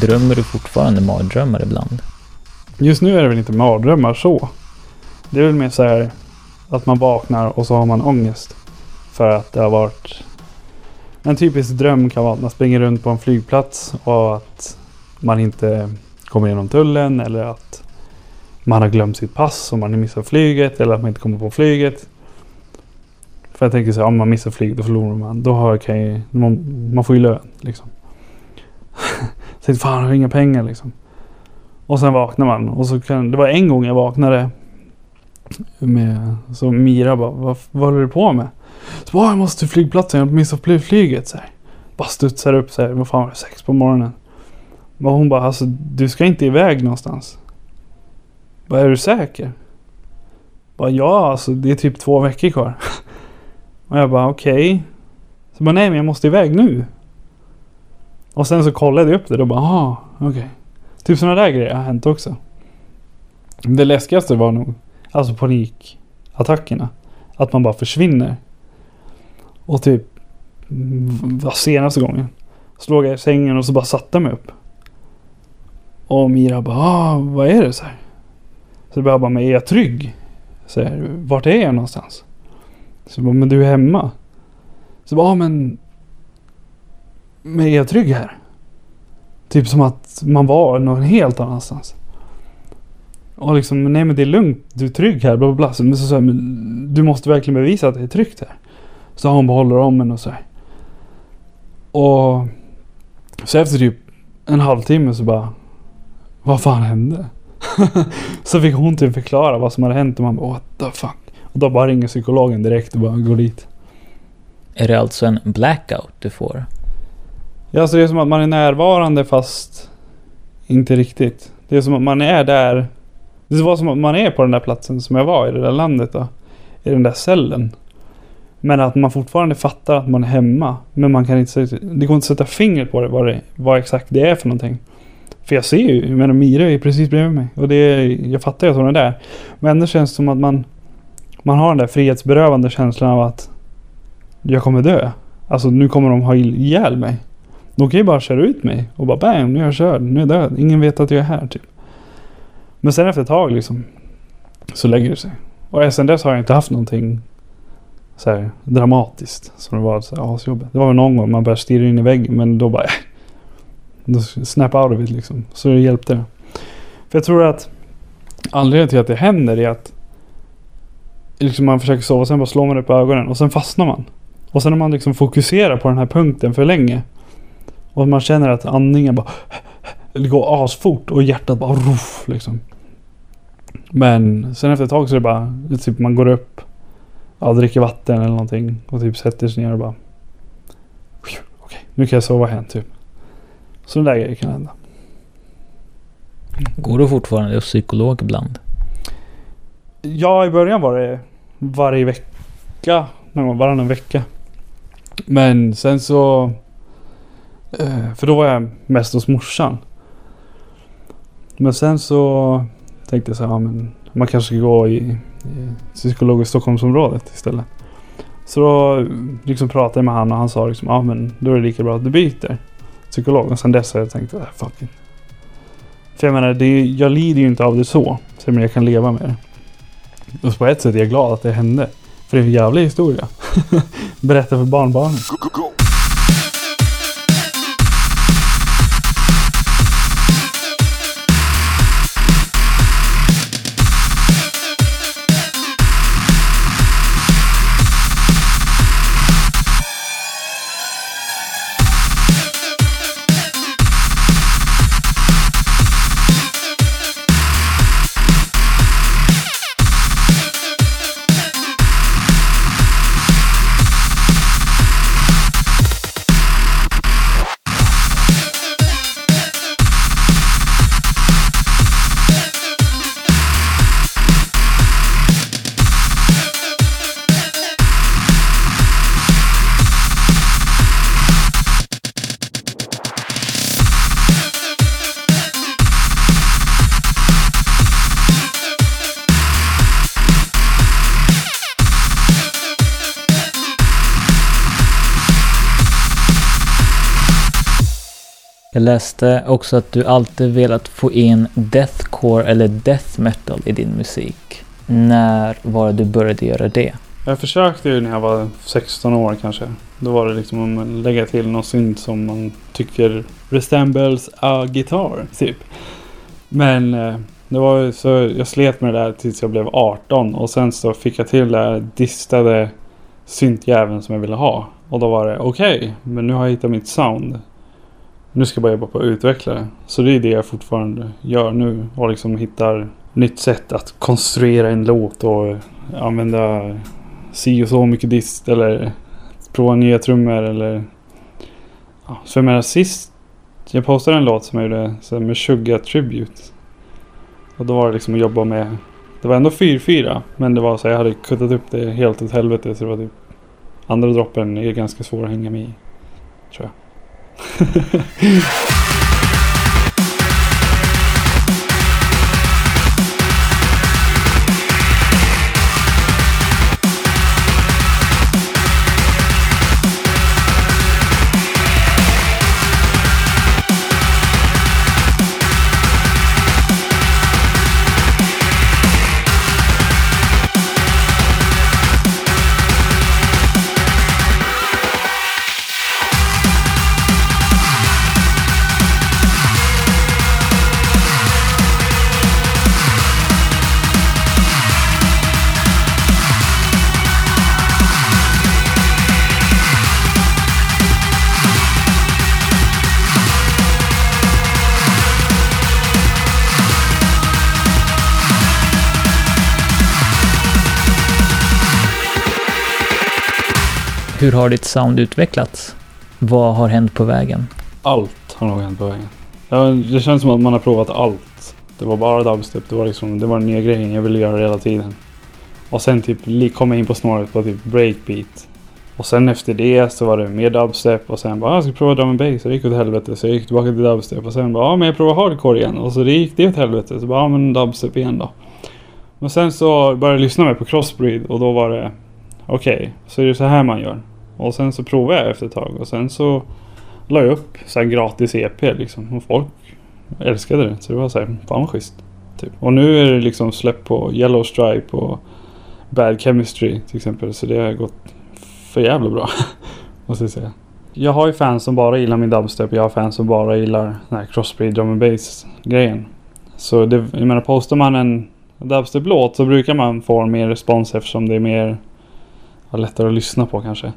Drömmer du fortfarande mardrömmar ibland? Just nu är det väl inte mardrömmar så. Det är väl mer så här att man vaknar och så har man ångest. För att det har varit En typisk dröm kan vara att man springer runt på en flygplats och att man inte kommer igenom tullen eller att man har glömt sitt pass och man missar flyget eller att man inte kommer på flyget. För jag tänker så här, om man missar flyget då förlorar man. Då har jag, man, man får ju lön liksom. så tänkte fan jag har inga pengar liksom. Och sen vaknar man och så kan, det var en gång jag vaknade med, så Mira bara, vad, vad håller du på med? Så bara, ah, jag måste till flygplatsen, jag missade flyget så här. Bara studsar upp så här, vad fan var det, sex på morgonen. Och hon bara, alltså du ska inte iväg någonstans. Bara, är du säker? Bara, ja, alltså det är typ två veckor kvar. Och jag bara, okej. Okay. Så bara, nej men jag måste iväg nu. Och sen så kollade jag upp det och bara, aha, okej. Okay. Typ sådana där grejer har hänt också. Det läskigaste var nog, alltså panikattackerna. Att man bara försvinner. Och typ, var senaste gången. Så låg jag i sängen och så bara satte jag mig upp. Och Mira bara, ah, vad är det? Så, här. så jag bara, men är jag trygg? Så här, vart är jag någonstans? Så jag bara, men du är hemma. Så jag bara, ah, men... Men är jag trygg här? Typ som att man var någon helt annanstans. Och liksom, nej men det är lugnt, du är trygg här, bla bla bla. Men så, sa jag, men du måste verkligen bevisa att det är tryggt här. Så hon behåller om en och så här. Och så efter typ en halvtimme så bara, vad fan hände? så fick hon typ förklara vad som hade hänt och man bara, what the fuck? Och då bara ringer psykologen direkt och bara går dit. Är det alltså en blackout du får? Ja, så det är som att man är närvarande fast inte riktigt. Det är som att man är där. Det var som att man är på den där platsen som jag var i det där landet då. I den där cellen. Men att man fortfarande fattar att man är hemma. Men man kan inte, det går inte att sätta fingret på det vad, det, vad exakt det är för någonting. För jag ser ju, men Mira är precis bredvid mig. Och det är, jag fattar ju att hon är där. Men ändå känns det som att man, man har den där frihetsberövande känslan av att jag kommer dö. Alltså nu kommer de ha ihjäl mig. De kan ju bara köra ut mig och bara bam, nu är jag körd, nu är jag död. Ingen vet att jag är här typ. Men sen efter ett tag liksom så lägger det sig. Och sen dess har jag inte haft någonting så här, dramatiskt som det var så här, asjobbigt. Det var väl någon gång man började stirra in i väggen men då bara då snap out of it liksom. Så det hjälpte. För jag tror att anledningen till att det händer är att liksom man försöker sova och sen bara slår man upp ögonen och sen fastnar man. Och sen när man liksom fokuserar på den här punkten för länge och man känner att andningen bara går asfort och hjärtat bara ruff liksom. Men sen efter ett tag så är det bara typ man går upp ja, dricker vatten eller någonting och typ sätter sig ner och bara okej, okay, nu kan jag sova igen typ. Så där grejer kan hända. Går du fortfarande hos psykolog ibland? Ja, i början var det varje vecka. Någon varannan vecka. Men sen så... Eh, för då var jag mest hos morsan. Men sen så tänkte jag så här, ja, men man kanske ska gå i, i psykolog i Stockholmsområdet istället. Så då liksom pratade jag med han och han sa liksom, ja men då är det lika bra att du byter psykolog. Och sen dess har jag tänkt, äh, fuck it. För jag menar, det är, jag lider ju inte av det så. Så jag kan leva med det. Och på ett sätt är jag glad att det hände. För det är en jävla historia. Berätta för barnbarnen. Jag läste också att du alltid velat få in deathcore eller death metal i din musik. När var det du började göra det? Jag försökte ju när jag var 16 år kanske. Då var det liksom att lägga till något synt som man tycker resembles a guitar, typ. Men eh, det var ju så jag slet med det där tills jag blev 18 och sen så fick jag till det här distade syntjäveln som jag ville ha. Och då var det okej, men nu har jag hittat mitt sound. Nu ska jag bara jobba på att utveckla det. Så det är det jag fortfarande gör nu och liksom hittar nytt sätt att konstruera en låt och använda si och så mycket dist eller prova nya trummor eller... Ja, så jag menar sist jag postade en låt som jag gjorde så med Sugar Tribute. Och då var det liksom att jobba med... Det var ändå 4-4 men det var så jag hade kuttat upp det helt åt helvete så det var typ... Andra droppen är ganska svår att hänga med i. Tror jag. 呵呵呵 Hur har ditt sound utvecklats? Vad har hänt på vägen? Allt har nog hänt på vägen. Ja, det känns som att man har provat allt. Det var bara dubstep. Det var liksom, det var den nya grejen jag ville göra hela tiden. Och sen typ kom jag in på snåret på typ breakbeat. Och sen efter det så var det mer dubstep och sen bara "Ah, jag ska prova drum and bass och det gick åt helvete så jag gick tillbaka till dubstep och sen bara ja men jag provar hardcore igen och så det gick det åt helvete så bara ja men dubstep igen då. Men sen så började jag lyssna mer på crossbreed och då var det okej så är det så här man gör. Och sen så provade jag efter ett tag och sen så la jag upp så här gratis EP liksom och folk älskade det så det var så här fan vad schysst. Typ. Och nu är det liksom släppt på Yellow Stripe och Bad Chemistry till exempel. Så det har gått för jävla bra. Måste jag säga. Jag har ju fans som bara gillar min dubstep. Jag har fans som bara gillar den här crossbreed drum and bass grejen. Så det, jag menar postar man en dubstep-låt så brukar man få mer respons eftersom det är mer ja, lättare att lyssna på kanske.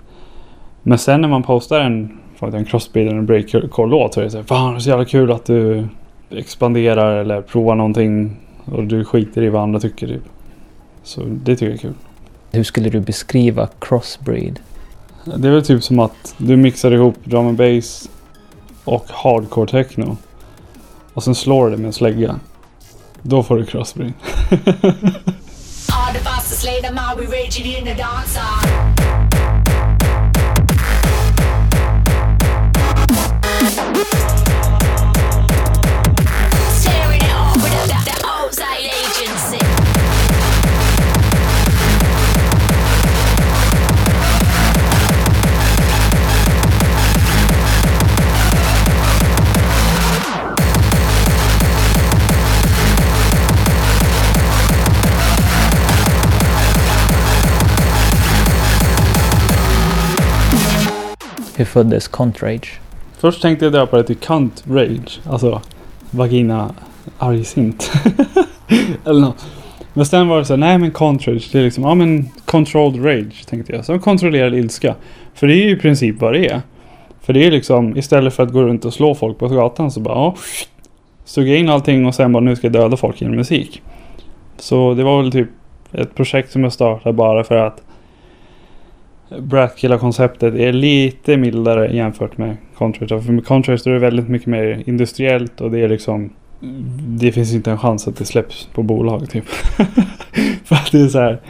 Men sen när man postar en, en crossbreed eller en breakcore-låt så är det så här, Fan det är så jävla kul att du expanderar eller provar någonting och du skiter i vad andra tycker typ. Så det tycker jag är kul. Hur skulle du beskriva crossbreed? Det är väl typ som att du mixar ihop drum and bass och hardcore techno. Och sen slår du det med en slägga. Då får du crossbreed. agency. Hur föddes Contrage? Först tänkte jag döpa det till Cunt Rage. Alltså vagina argsint. Eller något. Men sen var det så här, nej men Contrage, det är liksom, ja men controlled rage tänkte jag. Som kontrollerad ilska. För det är ju i princip vad det är. För det är liksom, istället för att gå runt och slå folk på gatan så bara, ja, suga in allting och sen bara, nu ska jag döda folk genom musik. Så det var väl typ ett projekt som jag startade bara för att Bratkilla-konceptet är lite mildare jämfört med Contrast. För med Contrast är det väldigt mycket mer industriellt och det är liksom Det finns inte en chans att det släpps på bolag typ. för att det är så här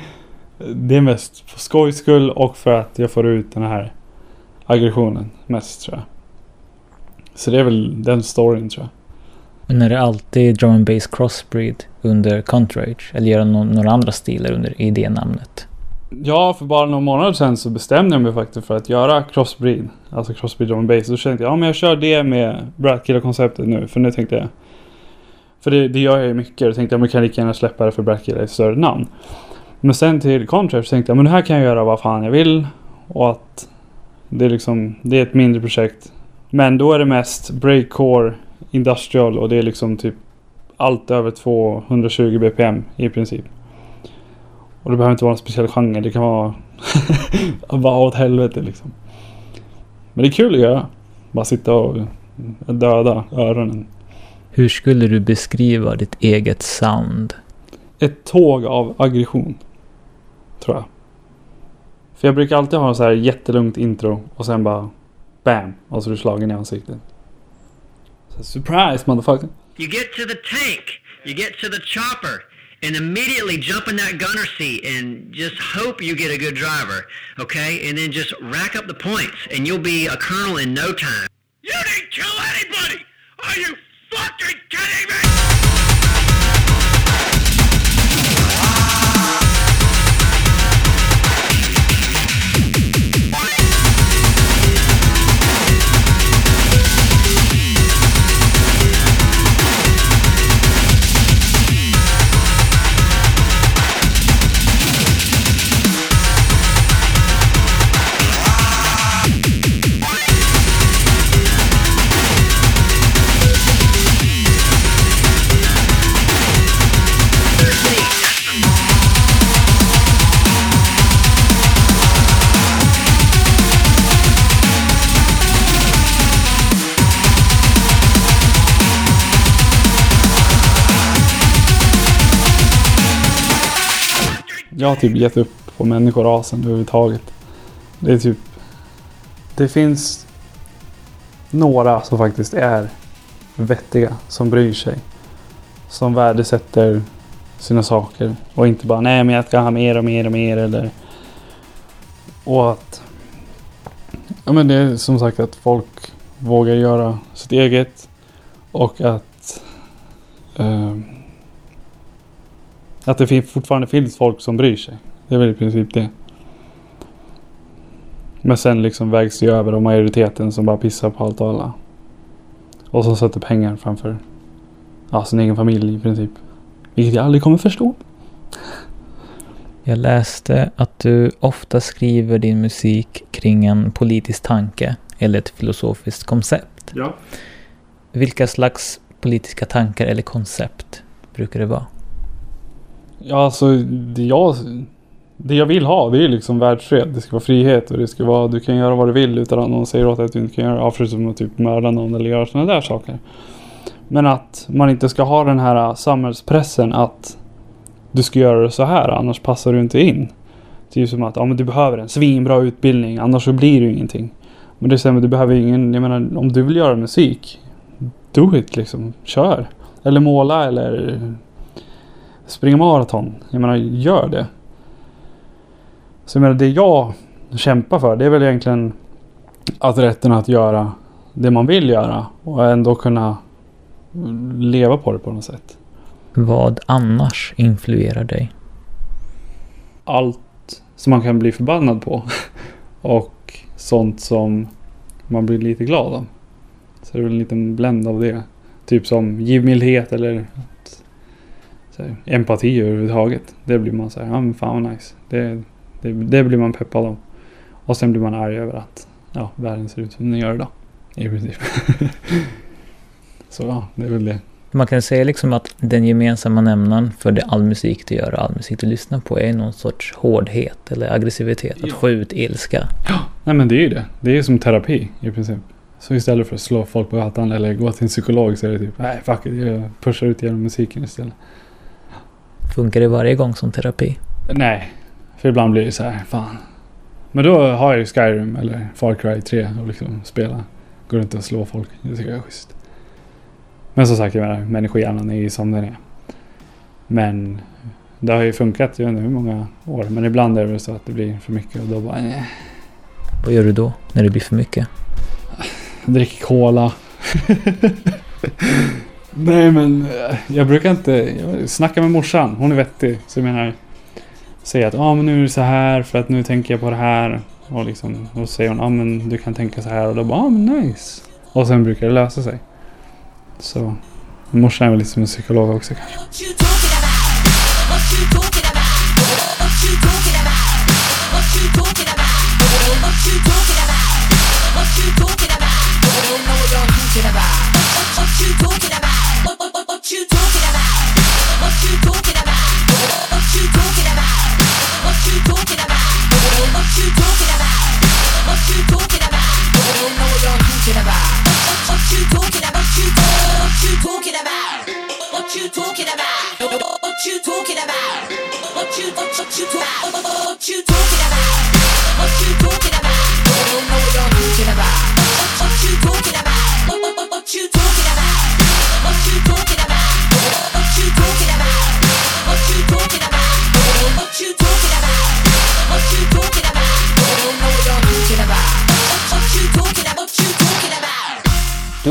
Det är mest för skojs skull och för att jag får ut den här aggressionen mest tror jag. Så det är väl den storyn tror jag. Men är det alltid drum and bass crossbreed under Contrage? Eller gör de några andra stilar under i det namnet? Ja, för bara några månader sedan så bestämde jag mig faktiskt för att göra crossbreed. Alltså crossbreed drum and bass. då tänkte jag, ja men jag kör det med Bratkilla-konceptet nu. För nu tänkte jag... För det, det gör jag ju mycket. Då tänkte jag, men jag kan lika gärna släppa det för Bratkilla i ett större namn. Men sen till Contract så tänkte jag men det här kan jag göra vad fan jag vill. Och att det är liksom, det är ett mindre projekt. Men då är det mest breakcore, industrial och det är liksom typ allt över 220 bpm i princip. Och det behöver inte vara en speciell genre. Det kan vara bara åt helvete liksom. Men det är kul att göra. Bara sitta och döda öronen. Hur skulle du beskriva ditt eget sound? Ett tåg av aggression. Tror jag. För jag brukar alltid ha så här jättelugnt intro och sen bara BAM! Och så är du slagen i ansiktet. Så, Surprise motherfucker! You get to the tank, you get to the chopper, and immediately jump in that gunner seat and just hope you get a good driver, okay? And then just rack up the points, and you'll be a colonel in no time. You didn't kill anybody! Are you fucking kidding me? Jag har typ gett upp på människorasen överhuvudtaget. Det är typ... Det finns några som faktiskt är vettiga, som bryr sig. Som värdesätter sina saker och inte bara nej men jag ska ha mer och mer och mer eller... Och att... Ja men det är som sagt att folk vågar göra sitt eget och att... Eh, att det fortfarande finns folk som bryr sig. Det är väl i princip det. Men sen liksom vägs det över av majoriteten som bara pissar på allt och alla. Och som sätter pengar framför ja, sin egen familj i princip. Vilket jag aldrig kommer förstå. Jag läste att du ofta skriver din musik kring en politisk tanke eller ett filosofiskt koncept. Ja. Vilka slags politiska tankar eller koncept brukar det vara? Ja, alltså det jag, det jag vill ha det är liksom världsfred. Det ska vara frihet och det ska vara du kan göra vad du vill utan att någon säger åt dig att du inte kan göra. Ja, förutom att typ mörda någon eller göra sådana där saker. Men att man inte ska ha den här äh, samhällspressen att du ska göra det så här annars passar du inte in. Det är ju som att ja, men du behöver en svinbra utbildning annars så blir det ju ingenting. Men det är du behöver ju ingen, jag menar om du vill göra musik do it liksom, kör. Eller måla eller springa maraton. Jag menar, gör det. Så jag menar, det jag kämpar för det är väl egentligen att rätten att göra det man vill göra och ändå kunna leva på det på något sätt. Vad annars influerar dig? Allt som man kan bli förbannad på och sånt som man blir lite glad av. Så det är väl en liten bländ av det. Typ som givmildhet eller här, empati överhuvudtaget. Det blir man så här, ja men fan vad nice. Det, det, det blir man peppad av. Och sen blir man arg över att ja, världen ser ut som den gör idag. I princip. så ja, det är väl det. Man kan säga liksom att den gemensamma nämnaren för det all musik du gör och all musik du lyssnar på är någon sorts hårdhet eller aggressivitet. Att Ja. få ut ilska. Nej men det är ju det. Det är som terapi i princip. Så istället för att slå folk på gatan eller gå till en psykolog så är det typ nej fuck it, jag pushar ut genom musiken istället. Funkar det varje gång som terapi? Nej, för ibland blir det så här, fan. Men då har jag ju Skyrim eller Far Cry 3 och liksom spela. Går runt och slå folk. Det tycker jag är schysst. Men som sagt, jag menar, människohjärnan är ju som den är. Men det har ju funkat, jag vet inte hur många år. Men ibland är det så att det blir för mycket och då bara nej. Vad gör du då när det blir för mycket? Dricker cola. Nej men eh, jag brukar inte snacka med morsan. Hon är vettig. Så jag menar. Säga att ah, men nu är det så här för att nu tänker jag på det här. Och liksom, då säger hon ah, men du kan tänka så här och då bara ah, men nice. Och sen brukar det lösa sig. Så morsan är väl lite som en psykolog också kanske.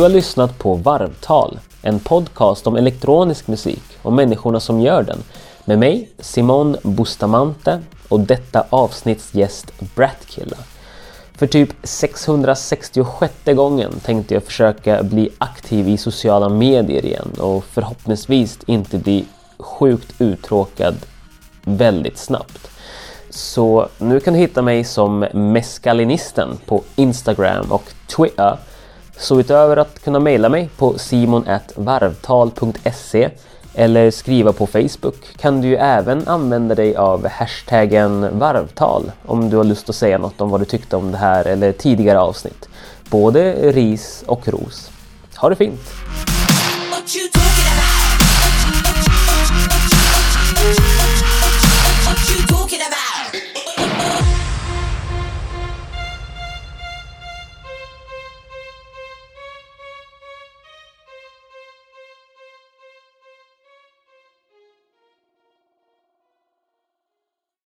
Har lyssnat på Varvtal, en podcast om elektronisk musik och människorna som gör den. Med mig, Simon Bustamante och detta avsnitts gäst Bratkilla. För typ 666 gången tänkte jag försöka bli aktiv i sociala medier igen och förhoppningsvis inte bli sjukt uttråkad väldigt snabbt. Så nu kan du hitta mig som Meskalinisten på Instagram och Twitter. Så utöver att kunna mejla mig på simon.varvtal.se eller skriva på Facebook kan du ju även använda dig av hashtaggen varvtal om du har lust att säga något om vad du tyckte om det här eller tidigare avsnitt. Både ris och ros. Ha det fint!